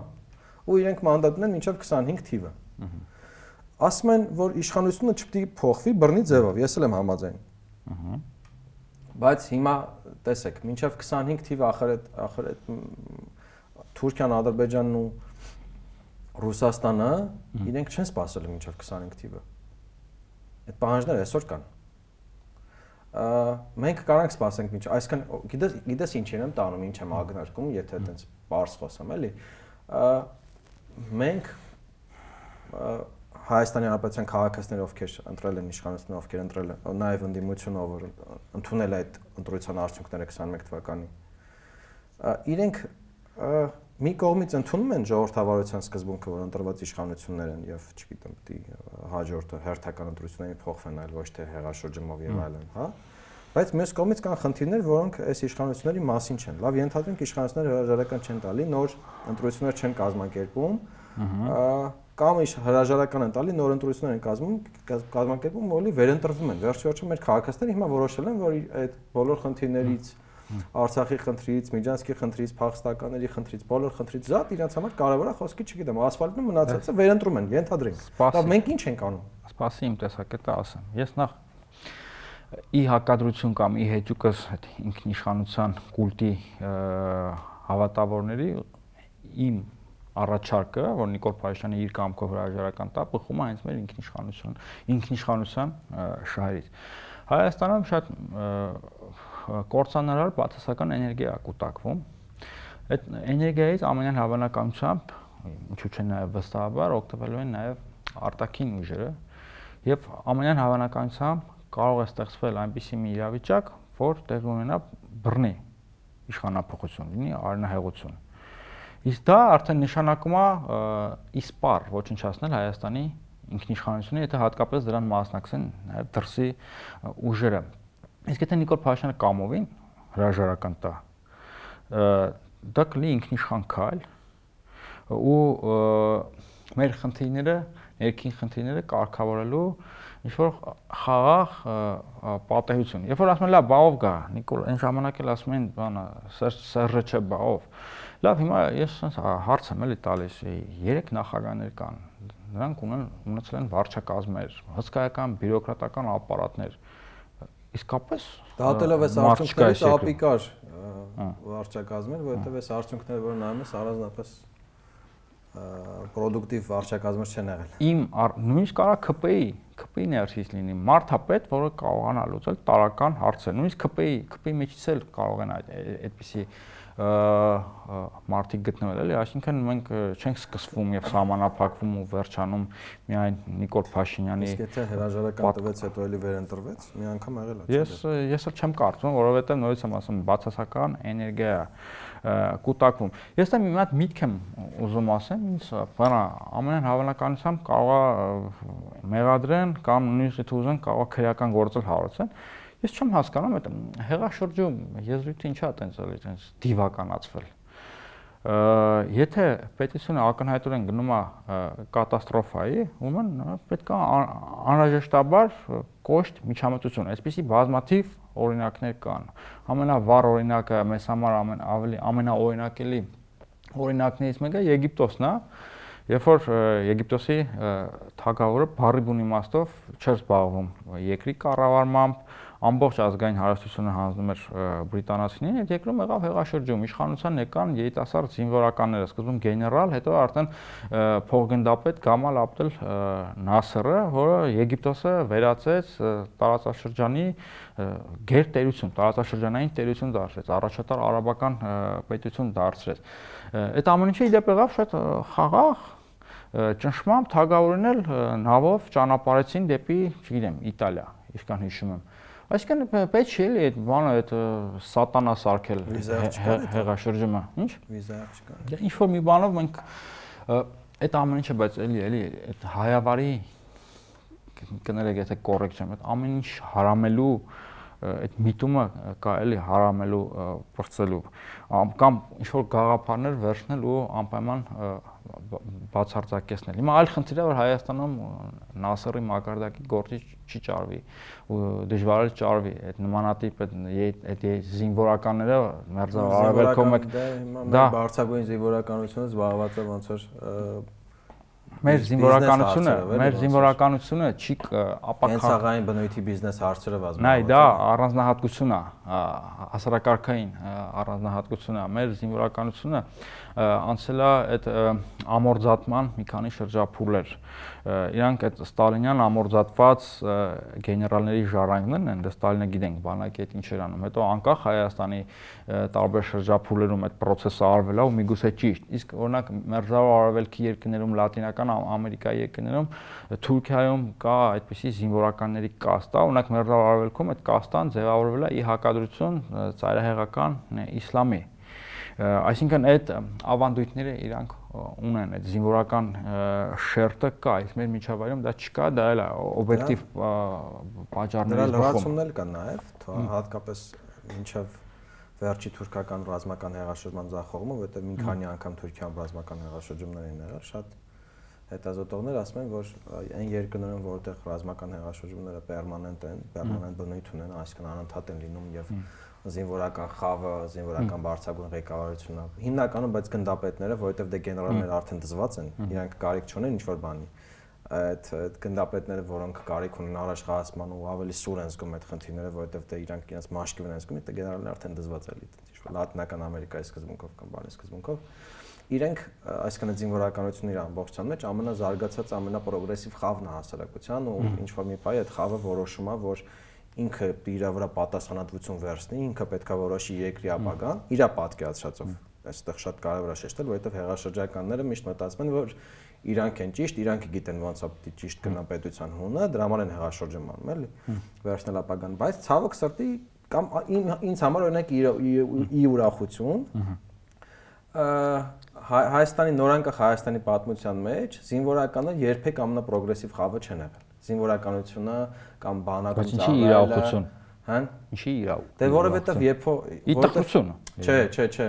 ու իրենք մանդատ ունեն մինչև 25 թիվը։ Ասում են, որ իշխանությունը չպետք է փոխվի բռնի ձևով, ես էլ եմ համաձայն։ Ահա բայց հիմա տեսեք, մինչև 25 թիվ ախր այդ ախր այդ Թուրքիան, Ադրբեջանն ու Ռուսաստանը իրենք չեն սпасել մինչև 25 թիվը։ Այդ պահանջները այսօր կան։ Ա, մենք կարող ենք սпасենք մինչ, այսքան գիտես գիտես ինչ եմ տանում, ինչ եմ ագնարկում, եթե այդպես բարձ խոսեմ, էլի։ Մենք Հայաստանի Հանրապետության քաղաքացիները, ովքեր ընտրել են իշխանությունը, ովքեր ընտրել են նաև ընդդիմությունը, ով ընդունել այդ ընտրության արդյունքները 21 թվականին։ Իրենք մի կողմից ընդունում են ժողովրդավարության սկզբունքը, որ ընտրված իշխանություններ են եւ, չգիտեմ, պիտի հաջորդը հերթական ընտրություններին փոխվեն, այլ ոչ թե հեղաշրջումով եւ այլն, հա։ Բայց մյուս կողմից կան խնդիրներ, որոնք այս իշխանությունների մասին չեն։ Լավ, ենթադրենք իշխանությունները հրաժարական չեն տալի, նոր ընտրություններ չեն կազմակերպում։ կամ իշ հրաժարական են տալի նոր ընտրություններ են կազմում կազմակերպում որի վերընտրվում են վերջ վերջը մեր քաղաքացիները հիմա որոշել են որ այդ բոլոր խնդիրներից Արցախի խնդրից, Միջանցքի խնդրից, Փախստականների խնդրից, բոլոր խնդրից զատ իրենց համար կարևոր է խոսքի, չգիտեմ, ասֆալտն ու մնացածը վերընտրում են, ենթադրենք։ Դա մենք ինչ ենք անում։ Սպասի իմ տեսակետը ասեմ։ Ես նախ ի հակադրություն կամ ի հեճուկս այդ ինքնիշխանության կուլտի հավատավորների իմ առաջարկը, որ Նիկոլ Փաշինյանը իր կամքով հրաժարական տա, բխում է հենց մեր ինքնիշխանություն, ինքնիշխանության շահերից։ Հայաստանում շատ կորցանարար բացասական էներգիա է կուտակվում։ Այդ էներգիայից ամենայն հավանականությամբ, ինչու՞ չէ նաև վստահաբար օգտվելու են նաև արտաքին ուժերը Եվ ամենայն հավանականությամբ կարող է ստեղծվել այնպիսի մի իրավիճակ, որ տեղի ունենա բռնի իշխանապողություն, լինի արնահեղություն։ Իսկ դա արդեն նշանակում է իսպար ոչնչացնել Հայաստանի ինքնիշխանությունը, եթե հատկապես դրան մասնակցեն նաև դրսի ուժերը։ Իսկ եթե Նիկոլ Փաշինյանը կամովին հրաժարական տա, դա կլինի ինքնիշխան քայլ ու մեր խնդիրները, ներքին խնդիրները կարգավորելու ինչ որ խաղաղ պատահություն։ Երբ որ ասում են լավ, բաով գա, Նիկոլ, այն ժամանակ էլ ասում են, բանը, Սերժը չէ բաով։ Լավ, հիմա ես sense հարց եմ էլի տալիս, երեք նախագահներ կան։ Նրանք ունեն ունեցել են վարչակազմեր, հսկայական բյուրոկրատական ապարատներ։ Իսկապես դատելով այս արդյունքներից ապիկար վարչակազմեր, որովհետև այս արդյունքները, որ նայում ես, առանձնապես պրոդուկտիվ վարչակազմեր չեն եղել։ Իմ նույնիսկ կարա ԿՊ-ի, ԿՊ-ի ներսից լինի մարդապետ, որը կարողանա լուծել տարական հարցեր։ Նույնիսկ ԿՊ-ի, ԿՊ-ի մեջից էլ կարող են այդ այդպիսի մարդիկ գտնվել էլի, այսինքն մենք չենք սկսվում եւ սահմանափակվում ու վերջանում միայն Նիկոլ Փաշինյանի Իսկ եթե հրաժարական տվեց հետո էլի վերընտրվեց, մի անգամ եղել է։ Ես ես էլ չեմ կարծում, որովհետեւ նորից եմ ասում, բացասական էներգիա կուտակվում։ Ես դա մի հատ միտք եմ ուզում ասեմ, ինձ բանա ամենայն հավանականությամբ կարող է մեղադրեն կամ նույնիսկ եթե ուզեն կարող է քրեական գործել հարուցեն։ Ես չեմ հասկանում այդ հեղաշրջում եզրույթը ինչա տենց էլի տենց դիվականացվել եթե պետությունը ակնհայտորեն գնում է կատաստրոֆայի, ուրեմն պետք է անհրաժեշտաբար կոշտ միջամտություն։ Այսպիսի բազմաթիվ օրինակներ կան։ Ամենավառ օրինակը մեզ համար ամեն ավելի ամենաօրինակելի օրինակներից մեկը Եգիպտոսն է, երբ որ Եգիպտոսի թագավորը բարի բուն իմաստով չէր զբաղվում երկրի կառավարմամբ, ամբողջ ազգային հարստությունը հանձնում էր բրիտանացիներին, այդ երկրում եղավ հեղաշրջում, իշխանության եկան երիտասարդ զինվորականները, սկզբում գեներալ, հետո արդեն փոխգնդապետ Գամալ Աբդել Նասերը, որը Եգիպտոսը վերածեց տարածաշրջանի գեր տերություն, տարածաշրջանային տերություն դարձրեց, առաջատար արաբական պետություն դարձրեց։ Այդ ամեն ինչը իդեպ եղավ շատ խաղաղ, ճնշմամբ թագավորին էլ նավով ճանապարհեցին դեպի, չգիտեմ, Իտալիա, ինչքան հիշում եմ։ Այսինքն պետք չի էլի այդ բանը այդ սատանա սարքել հեղաշրջումը, ինչ։ Վիզա չկա։ Դե ինչ որ մի բանով մենք այդ ամեն ինչը բայց էլի էլի այդ հայավարի կներեք եթե կոռեկտ չեմ, այդ ամեն ինչ հարամելու այդ միտումը կա էլի հարամելու բրծելու կամ ինչ որ գաղափարներ վերցնել ու անպայման բացարձակեցնել։ Հիմա այլ խնդիր է որ Հայաստանում Նասերի մակարդակի գործի չի ճարվի ու դժվար է ճարվի այդ նմանատիպ այդ զինվորականները մերձավ արևելքում դա բարձրագույն զինվորականությունը զբաղված է ոնց որ մեր զինվորականությունը, մեր զինվորականությունը չի ապակա Կենցաղային բնույթի բիզնես հարցերը վազում։ Նայ, դա առանձնահատկություն է, հասարակարգային առանձնահատկություն է։ Մեր զինվորականությունը անցել է այդ ամորձատման մի քանի շրջափուլեր իրանք այդ ստալինյան ամորձատված գեներալների ժառանգներն են, դա Ստալինը գիտենք, բանակի այդ ինչեր անում։ Հետո անկախ Հայաստանի տարբեր շրջափուլերում այդ process-ը արվել է ու միգուցե ճիշտ։ Իսկ օրինակ մերձավոր արևելքի երկրներում, Լատինական Ամերիկայի երկրներում, Թուրքիայում կա այդպիսի զինվորականների կաստ, օրինակ մերձավոր արևելքում այդ կաստան ձևավորվել է ի հակադրություն ծայրահեղական իսլամի այսինքն այդ ավանդույթները իրանք ունեն այդ զինվորական շերտը կա, իսկ մեր միջավայրում դա չկա, դա էլ օբյեկտիվ պատճառներից բխում։ Դրա լրացումն էլ կա նաև, հատկապես ինչև վերջի թուրքական ռազմական հեղաշրջման ձախողումը, որովհետև մի քանի անգամ Թուրքիայում ռազմական հեղաշրջումներ են եղել, շատ հետազոտողներ ասում են, որ այն երկրներում, որտեղ ռազմական հեղաշրջումները պերմանենտ են, պերմանենտ բնույթ ունեն, այսինքն անընդհատ են լինում եւ զինվորական խավը, զինվորական բարձրագույն ղեկավարությունը, հիմնականում բայց գնդապետները, որովհետև դե գեներալները արդեն դզված են, իրանք կարիք չունեն ինչ որ բանի այդ այդ գնդապետները, որոնք կարիք ունեն առաջխաղացման ու ավելի սուր են զգում այդ խնդիրները, որովհետև դե իրանք իրենց մաշկի են զգում, դե գեներալները արդեն դզված էլի, ինչ որ լատինական Ամերիկայի սկզբունքով կամ բանի սկզբունքով իրենք այսքան զինվորականությունն իր ամբողջության մեջ ամենազարգացած, ամենապրոգրեսիվ խավն է հասարակության ու ինչ որ մի բայ այդ խավը որոշում է, որ ինքը իր վրա պատասխանատվություն վերցնի, ինքը պետքա որոշի երկրի ապագան իր պատկերացրածով։ Այստեղ շատ կարևոր է շեշտել, որովհետև հեղաշրջականները միշտ մտածում են, որ իրանք են ճիշտ, իրանք գիտեն ոնց է պետք ճիշտ գնա պետության հունը, դրա համար են հեղաշրջում անում, էլի։ Վերջնել ապագան, բայց ցավոք սրտի կամ ինձ համար օրինակ ի ուրախություն Հայաստանի նորանկախ Հայաստանի պատմության մեջ զինվորականը երբեք ամենապրոգրեսիվ խավը չեն եղել։ Զինվորականությունը կամ բանակում ծառայելը։ Ինչի իրավություն։ Հա։ Ինչի իրավ։ Դե որովհետև երբ որ Իտախությունը։ Չէ, չէ, չէ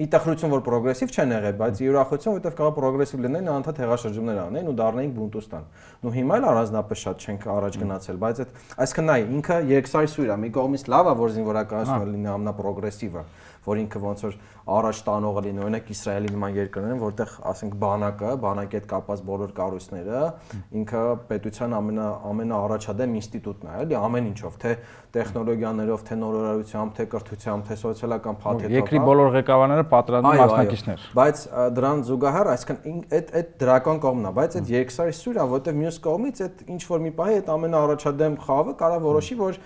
իտախրություն որ պրոգրեսիվ չեն եղել, բայց ի ուրախություն, որովհետև կարող պրոգրեսիվ լինեն, անդադ հեղաշրջումներ անեն ու դառնային բունտուստան։ Նու հիմա էլ առանձնապես շատ չենք առաջ գնացել, բայց այդ այսինքն նայ, ինքը երկսայսույր է, մի կողմից լավ է, որ զինվորականությունը լինի ամնապրոգրեսիվը, որ ինքը ոնց որ առաջ տանողը լինի, օրինակ Իսրայելի նման երկրներն, որտեղ ասենք բանակը, բանակի հետ կապված բոլոր կառույցները, ինքը պետության ամենա ամենաառաջադեմ ինստիտուտն է, էլի ամեն ինչով, թե տեխնոլոգիաներով, թե նորարարությամբ, թե կրթությամբ, թե սոցիալական փաթեթով։ Երկրի հա։ բոլոր ղեկավարները պատրաստում մասնակիցներ։ Բայց դրան զուգահեռ, այսինքն այդ այդ դրական կողմն է, բայց այդ երկսայր սյուր է, որտեղ մյուս կողմից այդ ինչ որ մի պահի այդ ամենաառաջադեմ խավը կարա որոշի, որ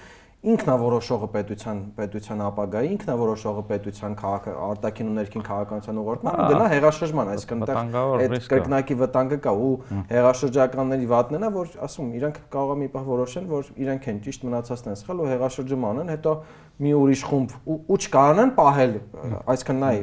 ինքնավորոշողը պետության պետության ապագայի ինքնավորոշողը պետության քաղաք արտաքին ու ներքին քաղաքականության ուղղորդման գնա հեղաշրջման այսինքն այդտեղ այդ կրկնակի վտանգը կա ու հեղաշրջականների վատն է որ ասում իրանք կարող է մի պահ որոշեն որ իրանք են ճիշտ մնացածն են սխալ ու հեղաշրջում անեն հետո մի ուրիշ խումբ ու չկարանան պահել այսինքն նայ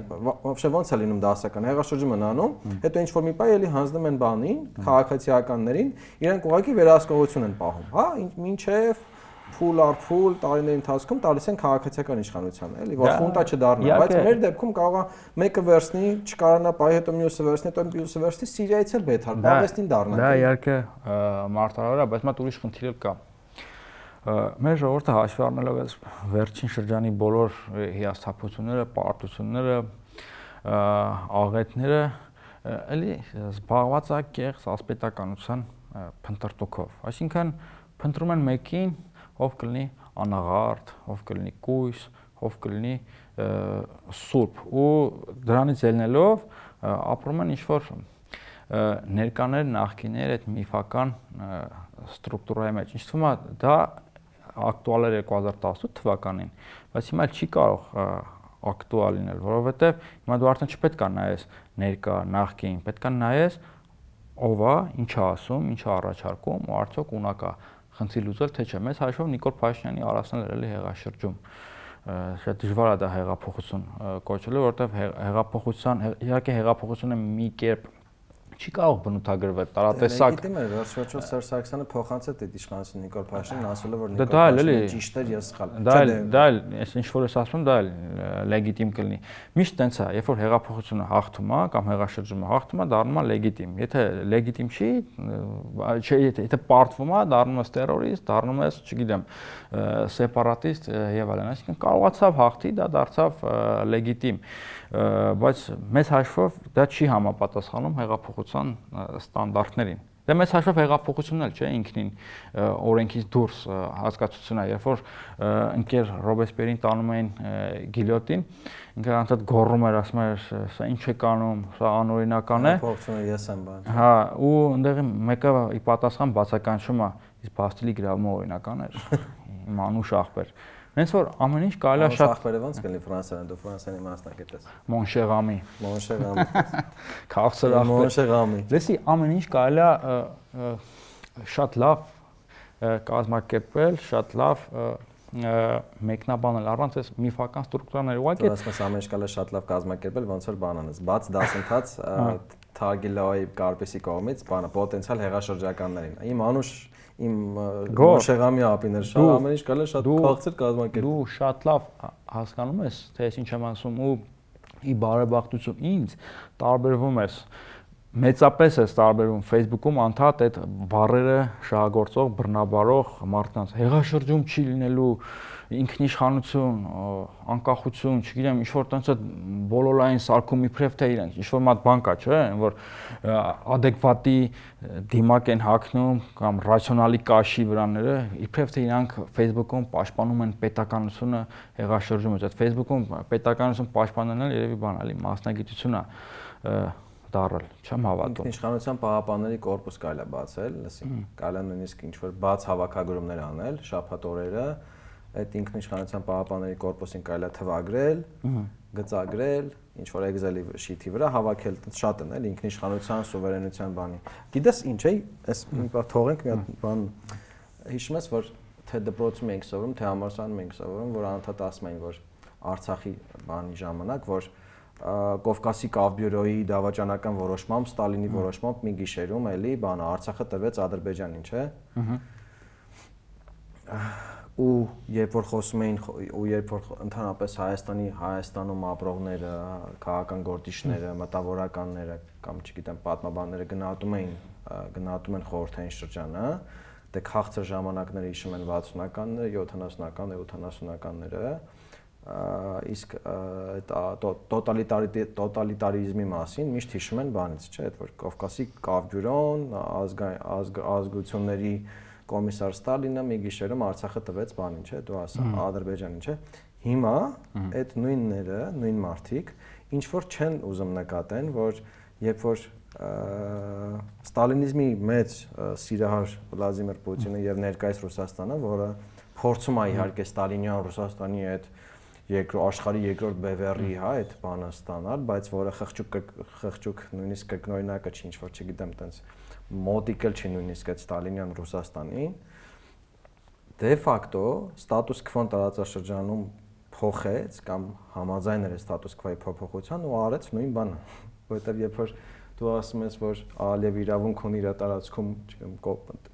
вообще ոնց է լինում դասական հեղաշրջում են անում հետո ինչ որ մի պահ էլի հանձնում են բանին քաղաքացիականներին իրանք ուղղակի վերահսկողություն են պահում հա ինչև փուլ առ փուլ տարիների ընթացքում տալիս են քաղաքացիական իշխանության, էլի, որ խունտա չդառնա, բայց մեր դեպքում կարող է մեկը վերցնի, չկարանա բայ հետո մյուսը վերցնի, հետո մյուսը վերցնի, Սիրիայից էլ բեթար, Բաղդաստին դառնա։ Դա իհարկե մարտահրավեր է, բայց մատ ուրիշ խնդիր էլ կա մեր ժողովուրդը հաշվի առնելով այս վերջին շրջանի բոլոր հիասթափությունները, պարտությունները, աղետները, էլի զբաղված է կեղծ ասպետականության փնտրտուքով։ Այսինքն փնտրում են մեկին, ով կլինի անաղարտ, ով կլինի կույս, ով կլինի սուրբ ու դրանից ելնելով ապրում են ինչ որ ներկաներ նախկիներ այդ միֆական ստրուկտուրայի մեջ։ Ինչ թվում է դա ակտուալ էր 2018 թվականին, բայց հիմա չի կարող ակտուալ լինել, որովհետև հիմա դու արդեն չպետք է նայես ներկա, նախկին, պետք է նայես ով է, ինչ է ասում, ինչ է առաջարկում ու արդյոք ունակ է խնդրի լուծել, թե չէ։ Մեզ հաշվով Նիկոլ Փաշինյանի առասնել էլի հեղաշրջում շատ դժվար է դա հեղափոխություն կոչել, որովհետև հեղափոխության իհարկե հեղափոխությունը մի կերպ չի կարող բնութագրվել տարատեսակ լեգիտիմ է վերջ վերջո Սերժ Սարգսյանը փոխանցեց այդ իշխանությունը Նիկոլ Փաշինյանին ասելով որ Նիկոլ Փաշինյանը ճիշտ էր ես սխալ դա էլ դա էլ այս ինչ որ ես ասում դա էլ լեգիտիմ կլինի միշտ տենց է երբ որ հեղափոխությունը հաղթում է կամ հեղաշրջումը հաղթում է դառնում է լեգիտիմ եթե լեգիտիմ չի չէ եթե եթե պարտվում է դառնում ես terrorist դառնում ես չգիտեմ սեպարատիստ եւ այլն այսինքն կարողացավ հաղթի դա դարձավ լեգիտիմ բայց մեծ հաշվով դա չի համապատասխանում հեղափոխության ստանդարտներին։ Դե մեծ հաշվով հեղափոխությունն էլ չէ ինքնին օրենքից դուրս հասկացությունա, երբ որ ընկեր Ռոբեսպերին տանում էին գիլյոտին, ինքը անդադ գոռում էր, ասում էր, սա ինչ է կանում, սա անօրինական է։ Հեղափոխությունը ես եմ բան։ Հա, ու ընդեղի մեկը ի պատասխան բացականչում է, իսկ Բաստիլի գրավումը օրինական էր։ Իմ անուշ ախպեր։ Հենց որ ամեն ինչ կարելի է շատ ախպերը ոնց կլինի Ֆրանսիայում, դու Ֆրանսիայի մասնակից ես։ Մոնշեղամի։ Մոնշեղամի։ Քաղցր ախպեր։ Մոնշեղամի։ Լսի, ամեն ինչ կարելի է շատ լավ կազմակերպել, շատ լավ մեկնաբանել առանց այս միֆական ստրուկտուրաների ուղղակի ասես ամեն ինչ կարելի է շատ լավ կազմակերպել ոնց որ բանանս բաց դասընթաց Թագիլոյի Կարպեսի կողմից բանը պոտենցիալ հեղաշրջականներին իմ անուշ իմ Շեղամի ապիներ շատ ամեն ինչ կարելի շատ քաղցր կազմակերպել։ Դու շատ լավ հասկանում ես, թե ես ինչ եմ ասում ու ի բարեբախտություն ինձ տարբերվում ես մեծապես է տարբերվում Facebook-ում անդադ այդ բարերը շահագործող, բռնաբարող մարդկանց հեղաշրջում չի լինելու ինքնիշխանություն, անկախություն, չգիտեմ, ինչ որ տենց է բոլորային սարկում իբրև թե իրենք, ինչ որ մատ բան կա, չէ, որ adekvati դիմակ են հակնում կամ ռացիոնալի կաշի վրաները, իբրև թե իրանք Facebook-ում պաշտպանում են պետականությունը հեղաշրջումից։ Այդ Facebook-ում պետականություն պաշտպանելն էլ երևի բան էլի մասնագիտություն է դարել, չեմ հավատում։ Ինքնիշխանության պահապանների կորպուս կարելի է բացել, լսի, կարելի է նույնիսկ ինչ որ բաց հավաքագրումներ անել շաբաթ օրերը, այդ ինքնիշխանության պահապանների կորպուսին կարելի է թվագրել, գծագրել, ինչ որ Excel-ի շիթի վրա հավաքել, շատ են էլ ինքնիշխանության, սուվերենության բանի։ Գիտես ինչ է, այս մի բան թողենք մի հատ բան հիշում ես որ թե դպրոցում ենք սովորում, թե համալսարանում ենք սովորում, որ անընդհատ ասում են որ Արցախի բանի ժամանակ, որ Կովկասի կավբյուրոյի դավաճանական որոշմամբ, Ստալինի որոշմամբ մի գիշերում էլի բանը Արցախը տրվեց Ադրբեջանին, չէ՞։ Ահա ու երբ որ խոսում էին ու երբ որ ընդհանրապես Հայաստանի Հայաստանում ապրողները, քաղաքական գործիչները, մտավորականները կամ չգիտեմ պատմաբանները գնահատում էին գնահատում են խորհրդային շրջանը, դե քաղցր ժամանակները հիշում են 60-ականները, 70-ականները, 80-ականները, իսկ այդ տոտալիտարիզմի մասին միշտ հիշում են բանից, չէ՞, այդ որ Կովկասի կավբյուրոն, ազգությունների կոմիսար Ստալինը մի գիշերում Արցախը տվեց բանին, չէ՞, դու ասա Ադրբեջանին, չէ՞։ Հիմա այդ նույնները, նույն մարդիկ ինչ որ չեն ուզում նկատեն, որ երբ որ ստալինիզմի մեծ սիրահար Վլադիմիր Պուտինը եւ ներկայիս Ռուսաստանը, որը փորձում է իհարկե Ստալինյան Ռուսաստանի այդ երկրորդ աշխարհի երկրորդ բևեռի, հա, այդ բանը ստանալ, բայց որը խղճուկ խղճուկ նույնիսկ կրկնօրինակը չի ինչ որ չգիտեմ, տենց մոտիկել չի նույնիսկ այդ Ստալինյան Ռուսաստանին։ Դե ֆակտո ստատուս քվոն տարածաշրջանում փոխեց կամ համաձայն էր ստատուս քվոյի փոփոխության ու արեց նույն բանը, որովհետև երբ որ դու ասում ես, որ Ալիև իրավունք ունի իր տարածքում, չգիտեմ,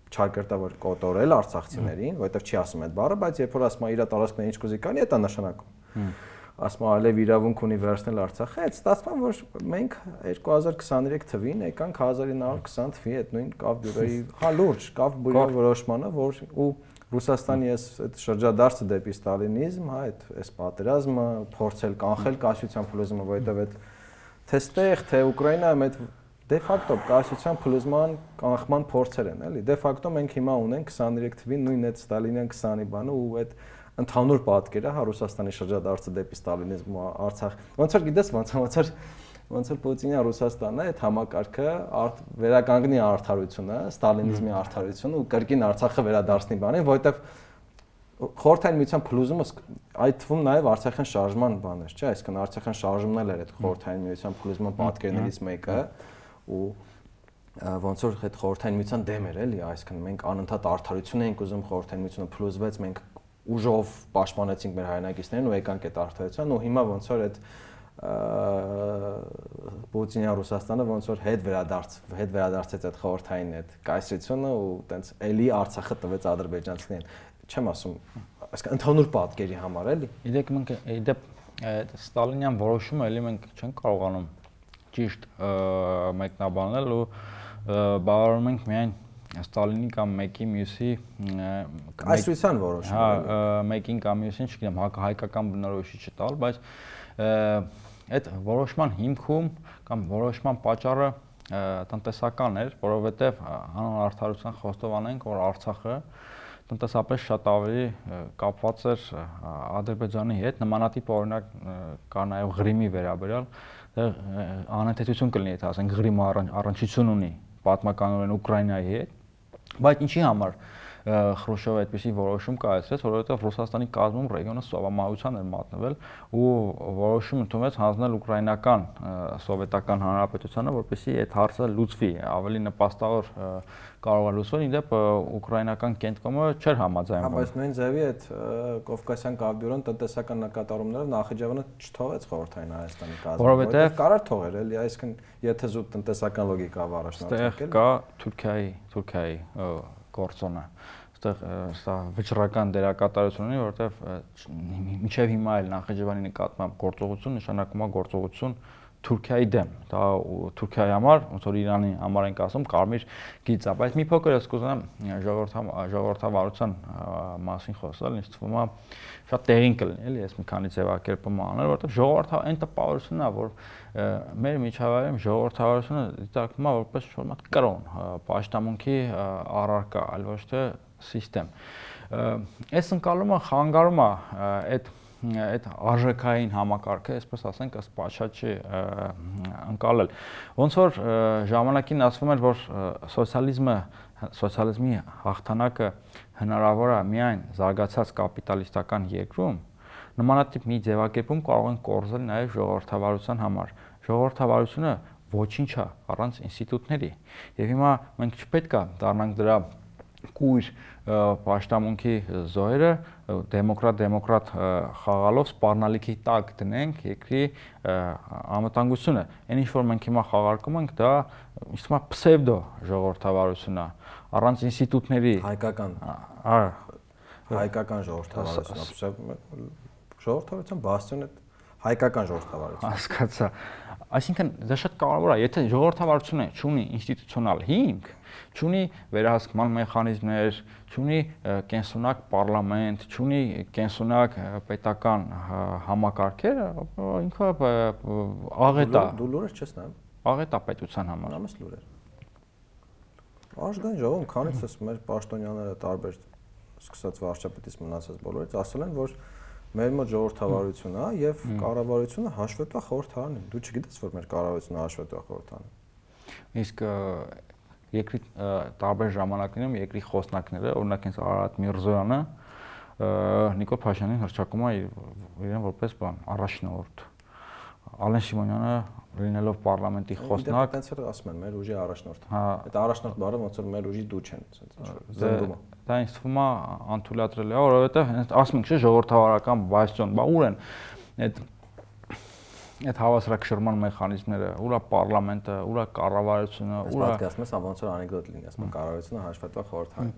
չակերտավոր կոտորել արցախցիներին, որովհետև չի ասում այդ բառը, բայց երբ որ ասում է իր տարածքն ինչ կուզի կանի, դա նշանակում ասում այլև իրավունք ունի վերցնել Արցախը, այդ ստացվում որ մենք 2023 թվին եկանք 1920 թվի այդ նույն կավ բյուրոյի հա լուրջ կավ բյուրոյի որոշմանը, որ ու Ռուսաստանի այս այդ շրջադարձը դեպի ստալինիզմ, հա, այդ այս պատերազմը փորձել կանխել կայսրության փլուզումը, որովհետև այդ թե ստեղ, թե Ուկրաինայում այդ դե ֆակտո կայսրության փլուզման կանխման փորձեր են, էլի։ Դե ֆակտո մենք հիմա ունենք 23 թվին նույն այդ ստալինյան 20-ի բանը ու այդ ընդհանուր պատկերը հա Ռուսաստանի շրջադարձը դեպի ստալինիզմ ու Արցախ։ Ոնց որ գիտես, ոնց ոնց որ ոնց որ Պուտինի Ռուսաստանն է այդ համակարգը վերականգնի արդարությունը, ստալինիզմի արդարությունը ու կրկին Արցախը վերադարձնի բանին, որովհետև խորթային միության փլուզումը այդ թվում նաև Արցախյան շարժման բան էր, չէ՞, այսինքն Արցախյան շարժումն էլ էր այդ խորթային միության փլուզման պատկերներից մեկը ու ոնց որ այդ խորթային միության դեմ էր էլի, այսինքն մենք անընդհատ արդարություն էինք ուզում խորթային միությունը փլուզվեց, մենք ուժով պաշտպանեցինք մեր հայրենակիցներին ու եկանք այդ արդարության ու հիմա ոնց որ այդ Պուտինյան Ռուսաստանը ոնց որ հետ վերադարձ հետ վերադարձեց այդ խորթային այդ կայսրությունը ու տենց էլի Արցախը տվեց ադրբեջանցիներին չեմ ասում այսինքն ընդհանուր պատկերի համար էլի իդեք մենք իդեպ Ստալինյան որոշումը էլի մենք չենք կարողանում ճիշտ մեկնաբանել ու բավարարում ենք միայն Ստալինի կամ մեկի մյուսի կայսրության որոշում։ Հա, մեկին կամ մյուսին, չգիտեմ, հայկական բնորոշի չտալ, բայց այդ որոշման հիմքում կամ որոշման պատճառը տնտեսական էր, որովհետև հանուն արդարության խոստով անենք, որ Արցախը տնտեսապես շատ ավելի կապված էր Ադրբեջանի հետ, նմանատիպ օրինակ կա նաև Ղրիմի վերաբերյալ, անհետեցություն կլինի, եթե ասենք Ղրիմը առնչություն ունի պատմականորեն Ուկրաինայի հետ, Բայց ինչի համար Խրուշչովը այդպեսի որոշում կայացրեց, որովհետև Ռուսաստանի կազմում ռեգիոնը սովամահության էր մատնվել ու որոշում ընդունեց հանձնել ուկրաինական սովետական հանրապետությանը, որպեսզի այդ հարցը լուծվի, ավելի նպաստավոր կարող է լուծվել, իդեպ ուկրաինական կենտրոնը չէր համաձայնվում։ Բայց նույն ձևի այդ Կովկասյան կավբյուրոն տնտեսական նկատառումներով Նախիջևանը չթողեց խորհրդային Հայաստանի կազմը, որովհետև կարար թողեր էլի, այսինքն եթե զուտ տնտեսական լոգիկա առաջնորդել։ Կա Թուրքիայի, Թուրքիայի գործոնը այստեղ սա վճռական դերակատարություն ունի, որովհետև մինչև հիմա էլ Նախիջևանի նկատմամբ գործողություն նշանակում է գործողություն Թուրքիայի դեմ։ Դա Թուրքիայի համար, ոնց որ Իրանի համար ենք ասում, կարմիր գիծ է, բայց մի փոքր ես կուզենամ ժողովրդավարության մասին խոսալ, ինձ թվում է շատ տեղին կլինի, էլի, ես մի քանի ձևակերպում անել, որովհետև ժողովրդը այն տպավորությունն է, որ մեր միջավայրում ժողովրդավարությունը դիտարկվում է որպես շորմատ կրոն, պաշտամունքի առարկա, այլ ոչ թե համակարգ։ Այս ընկալումը խանգարում է այդ այդ արժեքային համակարգը, այսպես ասենք, ըստ Պաչաչի անցալել։ Ոնց որ ժամանակին ասվում էր, որ սոցիալիզմը սոցիալիզմի հաղթանակը հնարավոր է միայն զարգացած կապիտալիստական երկրում, նմանատիպ մի ձևակերպում կարող են կորզել նաև ժողովրդավարության համար։ Ժողովրդավարությունը ոչինչ է առանց ինստիտուտների։ Եվ հիմա մենք չպետք է դառնանք դրա կույր պաշտամունքի զոհերը դեմոկրատ դեմոկրատ խաղալով սպառնալիքի տակ դնենք երկրի անվտանգությունը։ Այն ինչ որ մենք հիմա խաղարկում ենք, դա իսկ մա պսևդո ժողովրդավարությունն է առանց ինստիտուտների հայկական հայկական ժողովրդավարություն ժողովրդավարության բաստիոնը հայկական ժողովրդավարություն հասկացա այսինքն դա շատ կարևոր է եթե ժողովրդավարությունը ունի ինստիտուցիոնալ հիմք ունի վերահսկման մեխանիզմներ, ունի կենսունակ պարլամենտ, ունի կենսունակ պետական համակարգեր, ինքը աղետ է։ Դու լուրը չես նայում։ Աղետ է պետության համար։ Նամես լուրեր։ Աշգան ժողովում քանից էս մեր պաշտոնյաները տարբեր սկսած վարչապետից մնացած բոլորից ասել են, որ մեր մոտ ժողովրդավարությունն է եւ կառավարությունը հաշվետվա խորհրդարան է։ Դու չգիտես, որ մեր կառավարությունը հաշվետվա խորհրդարան է։ Իսկ երկրի տարբեր ժամանակներում երկրի խոսնակները, օրինակ հենց Արարատ Միրզոյանը Նիկոլ Փաշյանին հրճակում է իրեն որպես բան առաջնորդ։ Ալեն Սիմոնյանը լինելով parlamenti խոսնակ, այդպես էլ ասում են մեր ուժի առաջնորդ։ Հա, այդ առաջնորդ բառը ոնց որ մեր ուժի դու չեն, ասենց զնդումը։ Դա ինձ թվում է անթույլատրել է, որովհետև հենց ասում ենք, չէ, ժողովրդավարական բաստիոն, բա ուր են այդ այդ հավասարակշռման մեխանիզմները, ուրա parlamento, ուրա կառավարությունը, ուրա Պատկասում ես, ոնց որ անեկդոտ լինի, ասում կառավարությունը հաշվետվա խորհրդային։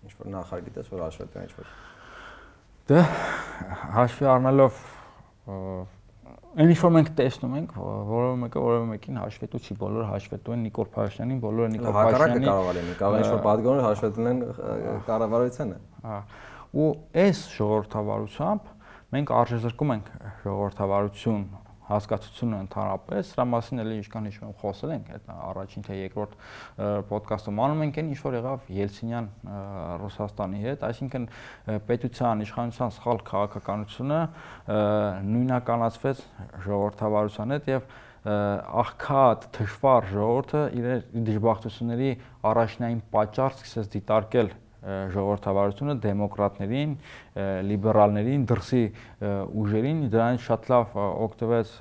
Ինչ որ նախար գիտես, որ հաշվետվա ինչ որ։ Դե հաշվի առնելով այն ինչ որ մենք տեսնում ենք, որևէ մեկը որևէ մեկին հաշվետու չի, բոլորը հաշվետու են Նիկոլ Փաշյանին, բոլորը Նիկոլ Փաշյանին։ Հակառակը կարող լինի, կարող ինչ որ պատգամներ հաշվետուն են կառավարությանը։ Հա։ Ու այս ժողովրդավարությամբ մենք արժեզրկում ենք ժողովրդավարություն հասկացությունը ընդհանրապես, սրա մասին էլի ինչքան հիշում եմ խոսել ենք, այդ առաջին թե երկրորդ ոդկասթում անում ենք այն ինչ որ եղավ Ելցինյան Ռուսաստանի հետ, այսինքն պետության իշխանության սխալ քաղաքականությունը նույնականացվեց ժողովրդավարության հետ եւ աղքատ թշվառ ժողովուրդը իր դժբախտությունների առաջնային պատճառ սկսեց դիտարկել ժողովրդավարությունը դեմոկրատներին, լիբերալներին, դրսի ուժերին դրանից շատ լավ օգտվեց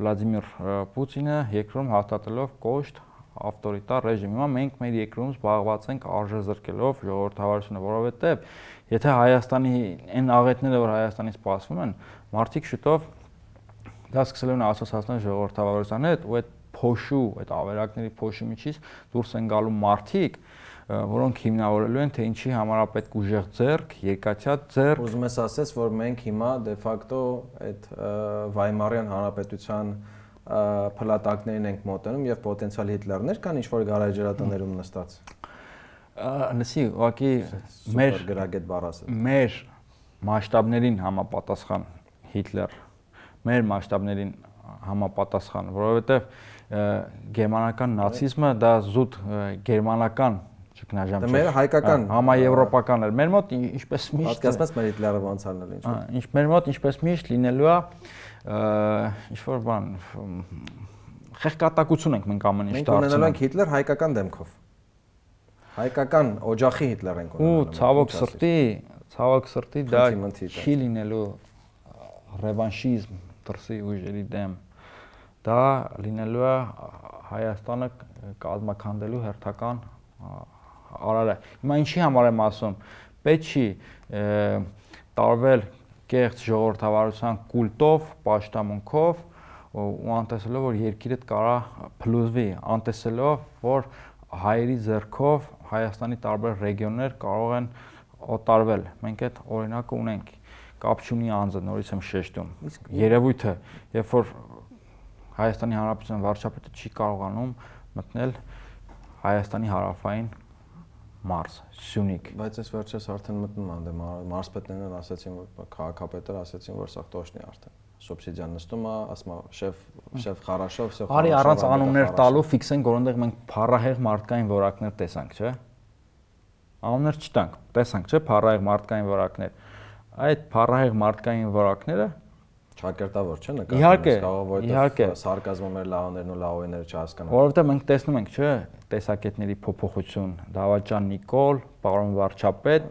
Վլադիմիր Պուտինը երկրում հաստատելով կոշտ ավտորիտար ռեժիմ։ Հիմա մենք մեր երկրում զբաղված ենք արժեզրկելով ժողովրդավարությունը, որովհետև եթե Հայաստանի այն աղետները, որ Հայաստանից սպասվում են, մարդիկ շուտով դա սկսելու են ասոցիացնել ժողովրդավարության հետ ու այդ փոշու, այդ ավերակների փոշի միջից դուրս են գալու մարդիկ, որոնք հիմնավորելու են թե ինչի համար է պետք ուժեղ ձեռք, երկաթյա ձեռք։ Ուզում ես ասես, որ մենք հիմա դե ֆակտո այդ Վայմարյան հանրապետության փլատակներին ենք մոտենում եւ պոտենցիալ Հիտլերներ կան ինչ որ գարաժերատներում նստած։ Լսի, ուղղակի մեր գրագետ բառասը։ Մեր մասշտաբներին համապատասխան Հիտլեր, մեր մասշտաբներին համապատասխան, որովհետեւ գերմանական նացիզմը դա զուտ գերմանական ճգնաժամ չէ։ Դա մեր հայկական համաեվրոպական էր։ Մեր մոտ ինչպես միշտ Պատկասպես մեր Հիտլերը ոնց արնել ինչ։ Ինչ մեր մոտ ինչպես միշտ լինելու է ինչ որ բան խեղկատակություն ենք մենք ամեն ինչ դարձնում։ Մենք ունենալու ենք Հիտլեր հայկական դեմքով։ Հայկական օջախի Հիտլեր ենք ունենալու։ Ու ցավոք սրտի, ցավոք սրտի դա չի լինելու ռևանշիզմ դրսի ուժերի դեմ։ Դա լինելու է Հայաստանը կազմակերպելու հերթական արարը։ Հիմա ինչի համար եմ ասում։ Պետք չի տարվել կեղծ ժողովրդավարության կուլտով, աշտամունքով ու անտեսելով որ երկիրդ կարա փլուզվի, անտեսելով որ հայերի ձեռքով Հայաստանի տարբեր ռեգիոններ կարող են օտարվել։ Մենք այդ օրինակը ունենք։ Կապ չունի անձը, նորից եմ շեշտում։ Երևույթը, երբ որ Հայաստանի Հանրապետության վարչապետը չի կարողանում մտնել Հայաստանի հարավային Մարս, Սյունիք։ Բայց այս վերջերս արդեն մտնում անդե մարսպետներն ասացին, որ քաղաքապետեր ասացին, որ սա տոշնի արդեն։ Սուբսիդիան նստում է, ասում է շեֆ շեֆ խարաշով, շեֆ Արի առանց անուններ տալու ֆիքսենք, որոնտեղ մենք փառահեղ մարդկային որակներ տեսանք, չէ՞։ Անուններ չտանք, տեսանք, չէ՞, փառահեղ մարդկային որակներ։ Այդ փառահեղ մարդկային որակները Ճակերտավոր չէ նկատի։ Իհարկե, սարկազմը մեր լավաներն ու լավոյները չհասկանան։ Որովհետև մենք տեսնում ենք, չէ, տեսակետների փոփոխություն, Դավաճան Նիկոլ, պարոն վարչապետ,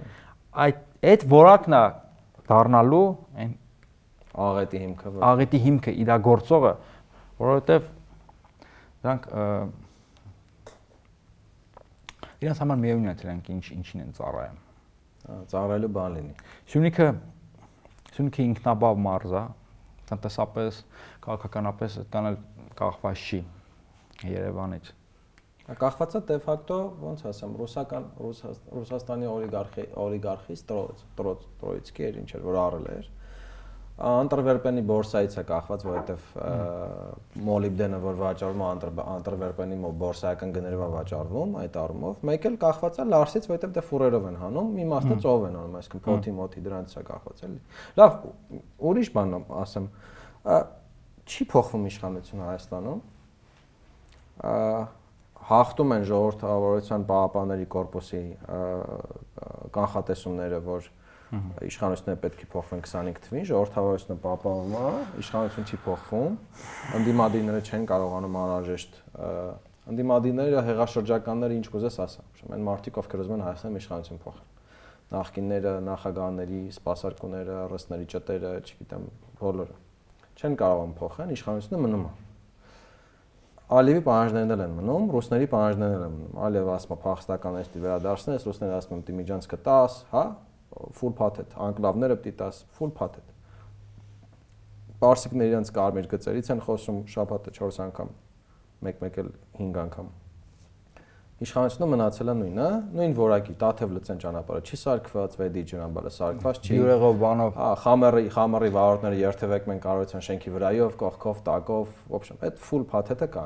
այդ այդ որակն է դառնալու այն աղետի հիմքը, աղետի հիմքը իրագործողը, որովհետև դրանք իրանց համար միևնույն է դրանք ինչ ինչին են ծառայում։ Ծառայելու բան լինի։ Սյունիքը Սյունիքը ինքնաբավ մարզ է, տնտեսապես, քաղաքականապես այդքան էլ կախված չի Երևանից։ Կախված է դե ֆակտո, ոնց ասեմ, ռուսական Ռուսաստանի օլիգարխի օլիգարխից տրոց, տրոց, տրոյցկի էր ինչ էր, որ առել էր Անտրվերպենի բորսայից է կախված, որովհետև մոլիբդենը, որ վաճառվում է Անտրվերպենի բորսայական գներով վաճառվում այդ առումով, մեկ էլ կախված է Լարսից, որովհետև դե ֆուրերով են հանում, մի մասը ծով են անում, այսինքն փոթի մոթի դրանից է կախված էլի։ Լավ, ուրիշ բան ասեմ, չի փոխվում իշխանությունը Հայաստանում։ Հաղթում են ժողովրդավարության պահապանների կորպուսի կանխատեսումները, որ իշխանությունները պետք է փոխվեն 25 թվին, ժողովրդավարությունը պահպանվում է, իշխանությունը չի փոխվում, ընդդիմադիրները չեն կարողանում անհրաժեշտ ընդդիմադիրները հեղաշրջականները ինչ կուզես ասա։ Ուրեմն այն մարդիկ, ովքեր ուզում են Հայաստանում իշխանություն փոխել։ Նախկինները, նախագահաների, սպասարկուները, ռսների ճտերը, չգիտեմ, բոլորը չեն կարողանում փոխեն, իշխանությունը մնում է։ Ալիևի պահանջներն էլ են մնում, ռուսների պահանջներն էլ են մնում։ Ալիևը ասում է փախստական էստի վերադարձնես, ռուսները ասում են դիմիջանսկը 10, հա, full patent, անկլավները պիտի տաս full patent։ Պարսիկները իրենց կարմիր գծերից են խոսում շաբաթը 4 անգամ, մեկ-մեկ էլ 5 անգամ իշխանությունը մնացել է նույնը, նույն որակի, Տաթև լծեն ճանապարհը չի սարկված, Վեդի ճանապարհը սարկված չի։ Յուրեղով բանով։ Հա, խամերի, խամերի վարորդները երթևեք մեն կառույցան շենքի վրայով, կողքով, տակով, ոբշեմ, այդ full փաթեթը կա։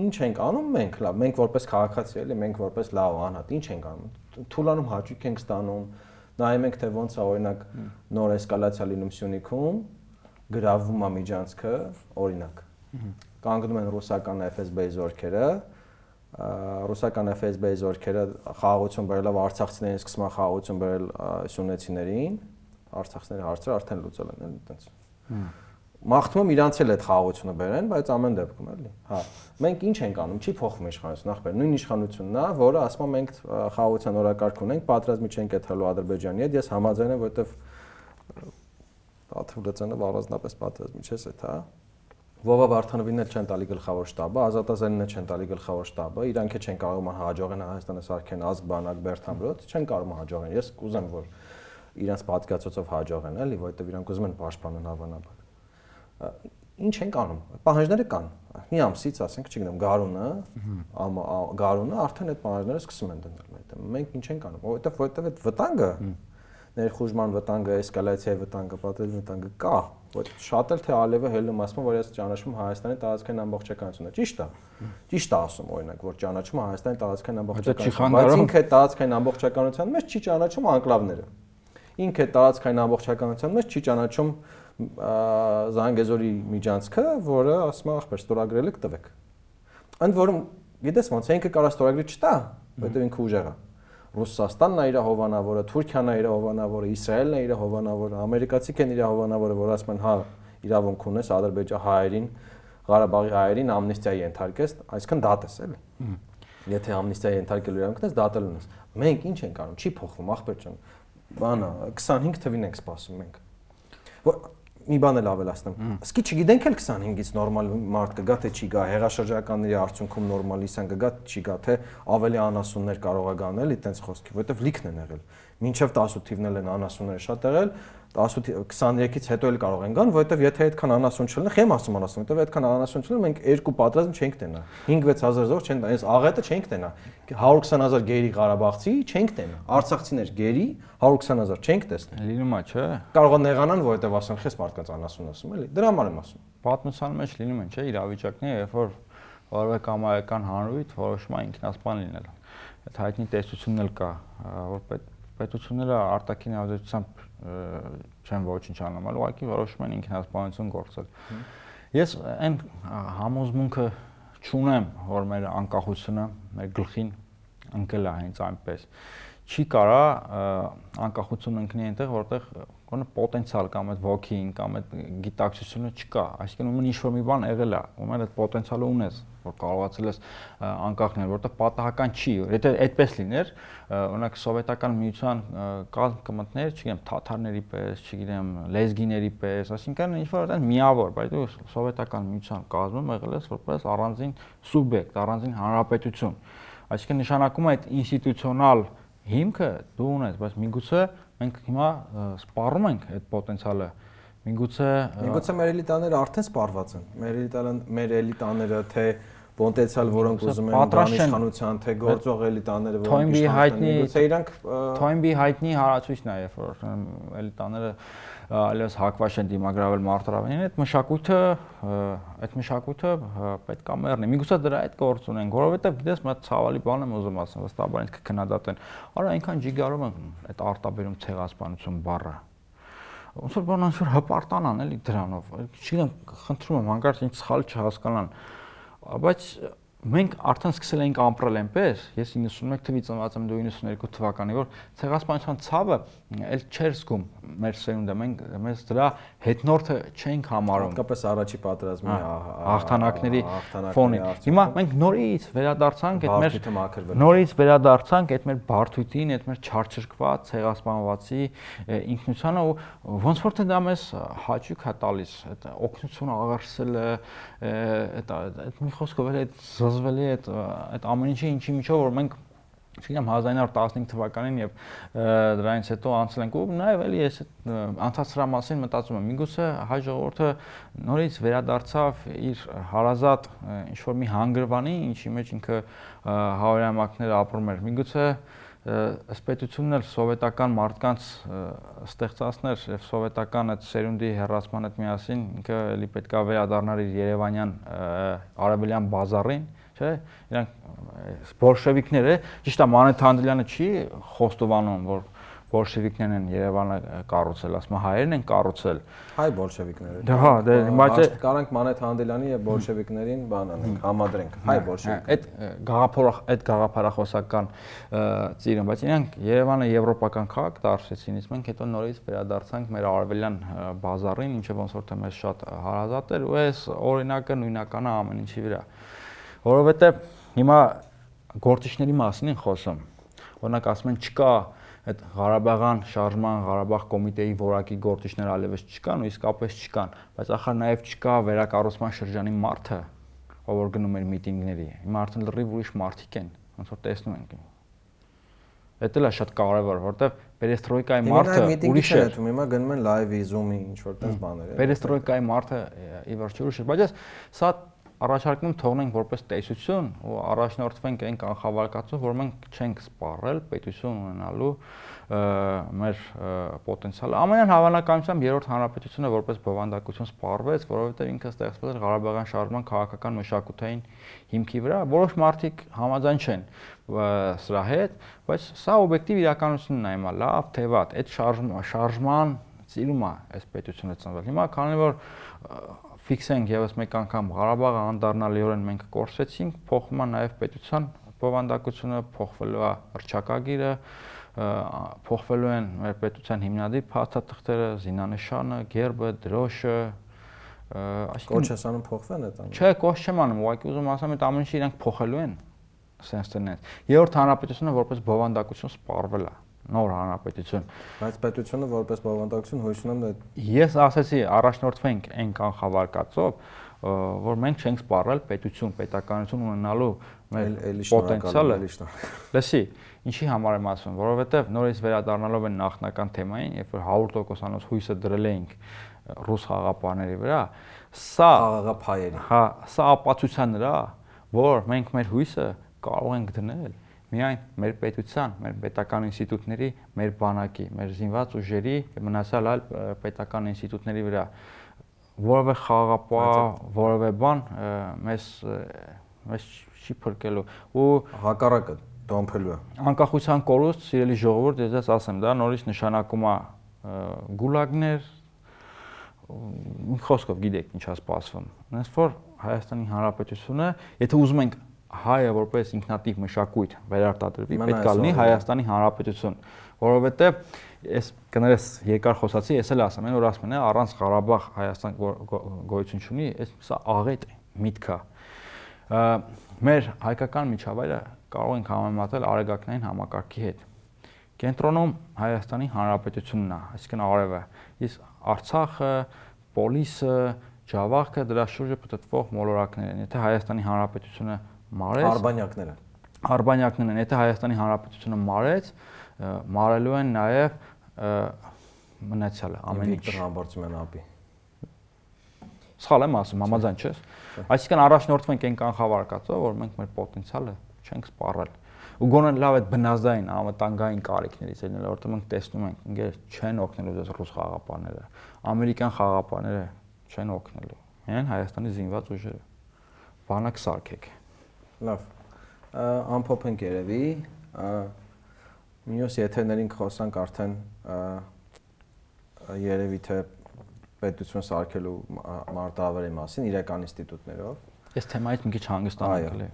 Ինչ ենք անում մենք, լավ, մենք որպես քաղաքացի էլի, մենք որպես լավ անհատ, ինչ ենք անում։ Թուլանում հաճույք ենք ստանում, նայում ենք թե ոնց է օրինակ նոր էսկալացիա լինում Սյունիքում, գրավում է միջանցքը, օրինակ։ Կանգնում են ռուսական FSB-ի զորքերը, ռուսական FSB-ի զորքերը խաղաղություն բերելով արցախցիներին սկսում են խաղաղություն բերել սյունեցիներին արցախցիների հարցը արդեն լուծել են այդտենց մաղթում եմ իրանց էլ այդ խաղաղությունը բերեն, բայց ամեն դեպքում էլի։ Հա, մենք ինչ ենք անում, չի փոխվում իշխանությունը, նախ բեր նույն իշխանությունն է, որը ասում է մենք խաղաղության օրակարգ ունենք, պատրաստի չենք եթալու Ադրբեջանի հետ, ես համաձայն եմ, որովհետև Աթուրդացանը առանձնապես պատրաստի չես այդ, հա։ Վովա Վարդանովին էլ չեն տալի գլխավոր շտաբը, Ազատազենին էլ չեն տալի գլխավոր շտաբը, իրանք չեն կարող հաջողեն Հայաստանը սարքեն ազգ բանակ Բերթամրոց, չեն կարող հաջողեն։ Ես կուզեմ, որ իրանց պատկացոցով հաջողեն, էլի, որովհետև իրանք ուզում են պաշտպանել հավանաբար ինչ ենք անում։ Պահանջները կան։ Մի ամսից, ասենք, չգիտեմ, գարունը, գարունը արդեն այդ պահանջները սկսում են դնել այդ։ Մենք ինչ ենք անում, որովհետև որովհետև այդ վտանգը ներխուժման վտանգը, էսկալացիայի վտանգը, պատերազմի վտանգը կա։ Որ շատ էլ թե Ալևը հելում ասում որ ես ճանաչում Հայաստանի տարածքային ամբողջականությունը։ Ճիշտ է։ Ճիշտ է ասում օրինակ, որ ճանաչում Հայաստանի տարածքային ամբողջականությունը, բայց ինքը տարածքային ամբողջականության մեջ չի ճանաչում անկլավները։ Ինքը տարածքային ամբողջականության մեջ չի ճանաչում Զանգեզուրի միջանցքը, որը ասում է ախպեր ստորագրել եք տվեք։ Ընդ որում, գիտես ոնց է ինքը կարա ստորագրի չտա, որովհետև ինքը ուժեղ է։ Ռուսաստանն է իր հովանավորը, Թուրքիան է իր հովանավորը, Իսրայելն է իր հովանավորը, ամերիկացիք են իր հովանավորը, որ ասում են հա իրավունք ունես Ադրբեջան հայերին, Ղարաբաղի հայերին ամնիստիայի ենթարկես, այսինքն դատես էլի։ Եթե ամնիստիայի ենթարկելու իրավունք ունես, դատել ունես։ Մենք ինչ ենք անում, չի փոխվում, ախպեր ջան։ Բանը 25 թվին ենք սպասում մենք։ Որ մի բան էլ ավելացնեմ։ Իսկի չգիտենք էլ 25-ից նորմալ մարդ կգա թե չի գա, հեղաշրջականների արդյունքում նորմալիսան կգա, չի գա, թե ավելի անասուններ կարող է գանել, այտենց խոսքի, որովհետև լիքն են եղել։ Մինչև 18 թիվն էլ են անասունները շատ եղել, 18 23-ից հետո էլ կարող են գան, որովհետև եթե այդքան անասուն չլինի, խեմ ասում անասուն, որովհետև այդքան անասուն չլինի, մենք երկու պատրաստ չենք տենա։ 5-6000 զոր չեն, այս աղետը չենք տենա։ 120000 գերի Ղարաբաղցի չենք տենա։ Արցախցիներ գերի 120000 չենք տեսնի։ Լինում է, չէ։ Կարող է նեղանան, որովհետև ասեն, խես մարդկանց անասուն ասում էլի։ Դրա համար եմ ասում։ Պատմության մեջ լինում են, չէ, իրավիճակներ, երբ որ որևէ կամայական հանրույթ որոշում է ինքնասպան լինել։ Այդ հայտնի տեսությունն էլ կա, որ պետությունները արտաքին ազդեցությամբ չեն ոչինչ այլ ուղղակի որոշում են ինքնասպանություն գործել։ Ես այն համոզմունքը չունեմ, որ մեր անկախությունը մեր գլխին ընկել է հենց այնպես։ չի կարա անկախություն ընկնի այնտեղ, որտեղ կոնը պոտենցիալ կամ այդ ոգին կամ այդ գիտակցությունը չկա, այսինքն ումն ինչ որ մի բան եղել է, ում այդ պոտենցիալը ունես, որ կարողացել ես անկախնել, որտեղ պատահական չի, եթե այդպես լիներ, օրինակ սովետական միության կազմ կմտներ, չգիտեմ, թաթարների պես, չգիտեմ, լեզգիների պես, այսինքն ինչ որ այդպես միավոր, բայց դու սովետական միության կազմում եղել ես որպես առանձին սուբյեկտ, առանձին հանրապետություն։ Այսինքն նշանակում է այդ ինստիտուցիոնալ հիմքը դու ունես, բայց միգուցե մենք հիմա սպառում ենք այդ պոտենցիալը միգուցե միգուցե մեր էլիտաները արդեն սպառված են մեր էլիտան մեր էլիտաները թե պոտենցիալ, որոնք ուզում են իշխանության, թե գործող էլիտաները, որոնք իշխանության, միգուցե իրանք Թոյնբի հայտնի հարացույցն է, երբ որ էլիտաները այլևս հակված են դիմագրավել մարտարավենին, այդ մշակույթը, այդ մշակույթը պետք է մեռնի։ Միգուցե դրա այդ գործ ունեն, որովհետև գիտես, մա ցավալի բան եմ ուզում ասեմ, վստահաբար ինքը քննադատեն։ Արա այնքան ջիգարում են այդ արտաբերում ցեղասպանություն բառը ոնց որ բան անշուր հպարտանան էլի դրանով։ Չգիտեմ, խնդրում եմ հանկարծ ինձ սխալ չհասկանան։ Բայց մենք արդեն սկսել էինք ապրել այնպես, ես 91 թվականից ծնված եմ, դու 92 թվականի, որ ցեղասպանության ցավը էլ չէր զգում մեր սերունդը, մենք մեզ դրա հետնորդը չենք համարում։ Հատկապես առաջի պատերազմի հաղթանակների ֆոնին։ Հիմա մենք նորից վերադարձանք այդ մեր նորից վերադարձանք այդ մեր բարթույթին, այդ մեր չարչրկված ցեղասպանվածի ինքնությանը ու ոնց որ թե դա մեզ հաճույք է տալիս, այդ օգնություն աղարսելը, այդ այդ մի խոսքով էլ այդ զզվելի այդ այդ ամեն ինչի ինչի միջով որ մենք չգիտեմ 1915 թվականին եւ դրանից հետո անցել ենք ու նաեւ էլի ես անցած սրա մասին մտածում եմ միգուցե հայ ժողովուրդը նորից վերադարձավ իր հարազատ ինչ որ մի հանգրվանի ինչի մեջ ինքը հավերամակներ ապրում էր միգուցե սպետությունն էլ սովետական մարդկանց ստեղծածներ եւ սովետական այդ սերունդի հերացման հետ միասին ինքը էլի պետքա վերադառնար իր Երևանյան արաբելյան բազարին չէ իրանք բոլշևիկները ճիշտ է Մանեթ Հանդլյանը չի խոստովանում որ բոլշևիկներն են Երևանը կառուցել, ասում հայերն են կառուցել։ Հայ բոլշևիկները։ Դա հա, դե բայց կարանք Մանեթ Հանդելյանի եւ բոլշևիկներին բան անենք, համադրենք։ Հայ բոլշևիկ։ Այդ գաղափարախ այդ գաղափարախոսական ծիրուն, բայց իրանք Երևանը եվրոպական քաղաք դարձեցին, իսկ մենք հետո նորից վերադարձանք մեր արևելյան բազարին, ինչը ոնց որ թե մեզ շատ հարազատ էր, ու այս օրինակը նույնականը ամեն ինչի վրա։ Որովհետեւ հիմա գործիչների մասին են խոսում։ Օրինակ ասում են չկա այդ Ղարաբաղյան շարժման Ղարաբաղ կոմիտեի որակի գործիչներ allևս չկան ու իսկապես չկան, բայց ախր նաև չկա վերակառուցման շրջանի մարդը, ով որ գնում էր միտինգների։ Հիմա արդեն լրիվ ուրիշ մարդիկ են, ոնց որ տեսնում ենք։ Դա էլ է շատ կարևոր, որովհետև Պերեստրոյկայի մարդը ուրիշ է։ Հիմա գնում են լայվի, Zoom-ի, ինչ որ տես բաներ։ Պերեստրոյկայի մարդը ի վերջո ուրիշ է, բայց սա առաջարկում թողնենք որպես տեսություն ու առաջնորդվենք այն կանխավարկածով, որ մենք չենք սպառել պետություն ունենալու մեր պոտենցիալը։ Ամենայն հավանականությամբ երրորդ հանրապետությունը որպես բովանդակություն սպառվեց, որովհետև ինքը ստեղծվել էր Ղարաբաղյան շարժման քաղաքական մշակութային հիմքի վրա։ Որոշ մարդիկ համաձայն չեն սրա հետ, բայց սա օբյեկտիվ իրականությունն է հիմա, լավ թե վատ, այդ շարժման շարժման ծիրում է այս պետությունը ծնվել։ Հիմա քանի որ ֆիքսենք եւս մեկ անգամ Ղարաբաղը անդառնալիորեն մենք կորսեցինք, փոխվում է նաեւ պետության բովանդակությունը, փոխվելու է հրճակագիրը, փոխվելու են մեր պետության հիմնադիր փաստաթղթերը, զինանշանը, գերբը, դրոշը, այսինքն կոչ ես անում փոխվեն այդ ամենը։ Չէ, կոչ չեմ անում, ուղղակի ուզում ասեմ, այդ ամեն ինչը իրանք փոխելու են սենս տնես։ Երրորդ հանրապետությունը որպես բովանդակություն սպառվել է նոր հանրապետություն։ Բայց պետությունը որպես բովանդակություն հույս ունեմ դա Ես ասացի առաջնորդվենք այն կանխավարկածով, որ մենք չենք սպառել պետություն, պետականություն ունենալու մեր պոտենցիալը։ Լսի, ինչի համար եմ ասում, որովհետև նորից վերադառնալով են նախնական թեմային, երբ որ 100%-անոց հույսը դրել էինք ռուս խաղապաների վրա, սա խաղաղապայերի։ Հա, սա ապացույցան նրա, որ մենք մեր հույսը կարող ենք դնել միայն մեր պետության, մեր պետական ինստիտուտների, մեր բանակի, մեր զինված ուժերի մնացյալ այլ պետական ինստիտուտների վրա որևէ խաղապահ, որևէ բան մեզ մեզ չի փրկելու ու հակառակը դոմփելու է անկախության կորուստ սիրելի ժողովուրդ ես ասեմ դա նորից նշանակում է գուլագներ խոսքով գիտեք ինչա սպասվում այնպես որ Հայաստանի Հանրապետությունը եթե ուզում ենք հայը որպես ինքնատիպ մշակույթ վերարտադրվի, պետք է լինի Հայաստանի Հանրապետություն, որովհետև ես կներես երկար խոսացի, ես էլ ասեմ, որ ասում են առանց Ղարաբաղ Հայաստան գոյություն չունի, այս սա աղետ է, միտք է։ Մեր հայկական միջավայրը կարող ենք համեմատել արեգակնային համակարգի հետ։ Կենտրոնում Հայաստանի Հանրապետությունն է, այսինքն արևը, իսկ Արցախը, Պոլիսը, Ջավախքը դրա շուրջը պատտվող մոլորակներ են։ Եթե Հայաստանի Հանրապետությունը մարեց Արբանյակները։ Արբանյակներն են, եթե Հայաստանի Հանրապետությունը մարեց, մարելու են նաև մնացյալը ամեն ինչ։ Վիկտոր համբարձում են ապի։ Սխալ եմ ասում, համաձայն չես։ Այսինքն առաջնորդվենք այն կանխավարկածով, որ մենք մեր պոտենցիալը չենք սպառել ու գոնե լավ այդ բնազդային անվտանգային կարիքներից ելնել, որտեղ մենք տեսնում ենք, ինգեր չեն օգնելու դες ռուս խաղապաները, ամերիկյան խաղապաները չեն օգնելու։ Հեն Հայաստանի զինված ուժերը։ Բանակ սարքեք։ Լավ։ Ամփոփենք երևի, մյուս եթերներին խոսանք արդեն երևի թե պետություն սարքելու մարտահրավերի մասին իրական ինստիտուտներով Այս թեմայից մի քիչ հանգստանանք էլի։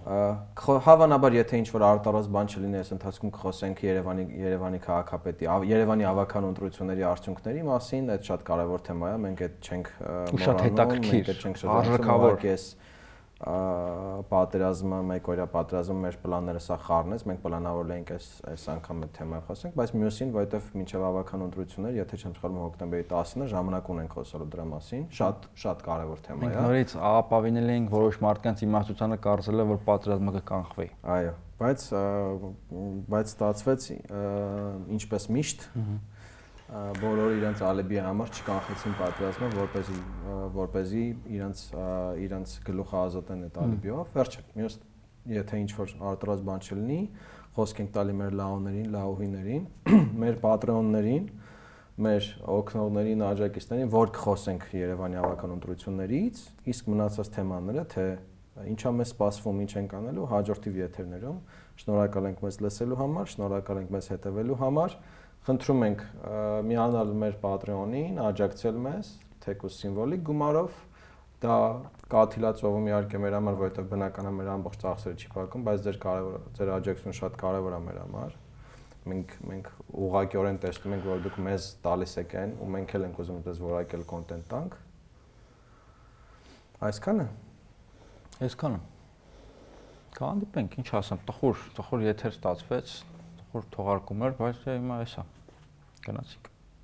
Հավանաբար եթե ինչ-որ արտարած բան չլինի, այս ընթացքում կխոսենք Երևանի Երևանի քաղաքապետի Երևանի ավական ընտրությունների արդյունքների մասին, այդ շատ կարևոր թեմա է, մենք այդ չենք մոռանում, մենք այդ չենք շրջանում պատերազմը, մեկօրյա պատերազմը մեր պլանները սա խառնեց, մենք պլանավորել էինք այս այս անգամ այդ թեմայով խոսենք, բայց մյուսին, որովհետև մինչև ավական ընտրություններ, եթե չեմ սխալվում հոկտեմբերի 10-ը ժամանակ ունենք խոսելու դրա մասին, շատ շատ կարևոր թեմա է։ Մենք նորից ապավինել էինք որոշ մարդկանց իմաստությունը կարծել է, որ պատերազմը կկանխվի։ Այո, բայց բայց ստացվեց ինչպես միշտ բոլորը իրենց ալիբի համար չկանխեցին պատերազմը, որպեսզի որպեսզի իրենց իրենց գլուխը ազատեն այդ ալիբիով։ Վերջը մյուս եթե ինչ որ արտարած բան չլինի, խոսք ենք տալի մեր լաուներին, լաուհիներին, մեր պատրոններին, մեր օկնողներին, աջակիցներին, որ կխոսենք Երևանի ավական ընտրություններից, իսկ մնացած թեմաները, թե ինչա մեզ սպասվում, ինչ ենք անելու հաջորդի եթերներում։ Շնորհակալ ենք մեզ լսելու համար, շնորհակալ ենք մեզ հետևելու համար։ Խնդրում ենք միանալ մեր Patreon-ին, աջակցել մեզ, թեկուս սիմվոլիկ գումարով։ Դա կաթիլացողում իհարկե մեր համար, որովհետև բնականաբար մեր ամբողջ ծախսերը չի փակում, բայց ձեր կարևոր ձեր աջակցությունը շատ կարևոր է մեր համար։ Մենք մենք ուղղակիորեն տեսնում ենք, որ դուք մեզ տալիս եք այն, ու մենք էլ ենք ուզում դες որակել կոնտենտ տանք։ Այսքանը։ Այսքանը։ Կհանդիպենք, ինչ ասեմ, տխուր, տխուր եթեր ստացվեց, տխուր թողարկում էր, բայց հիմա էսա։ Գնացինք։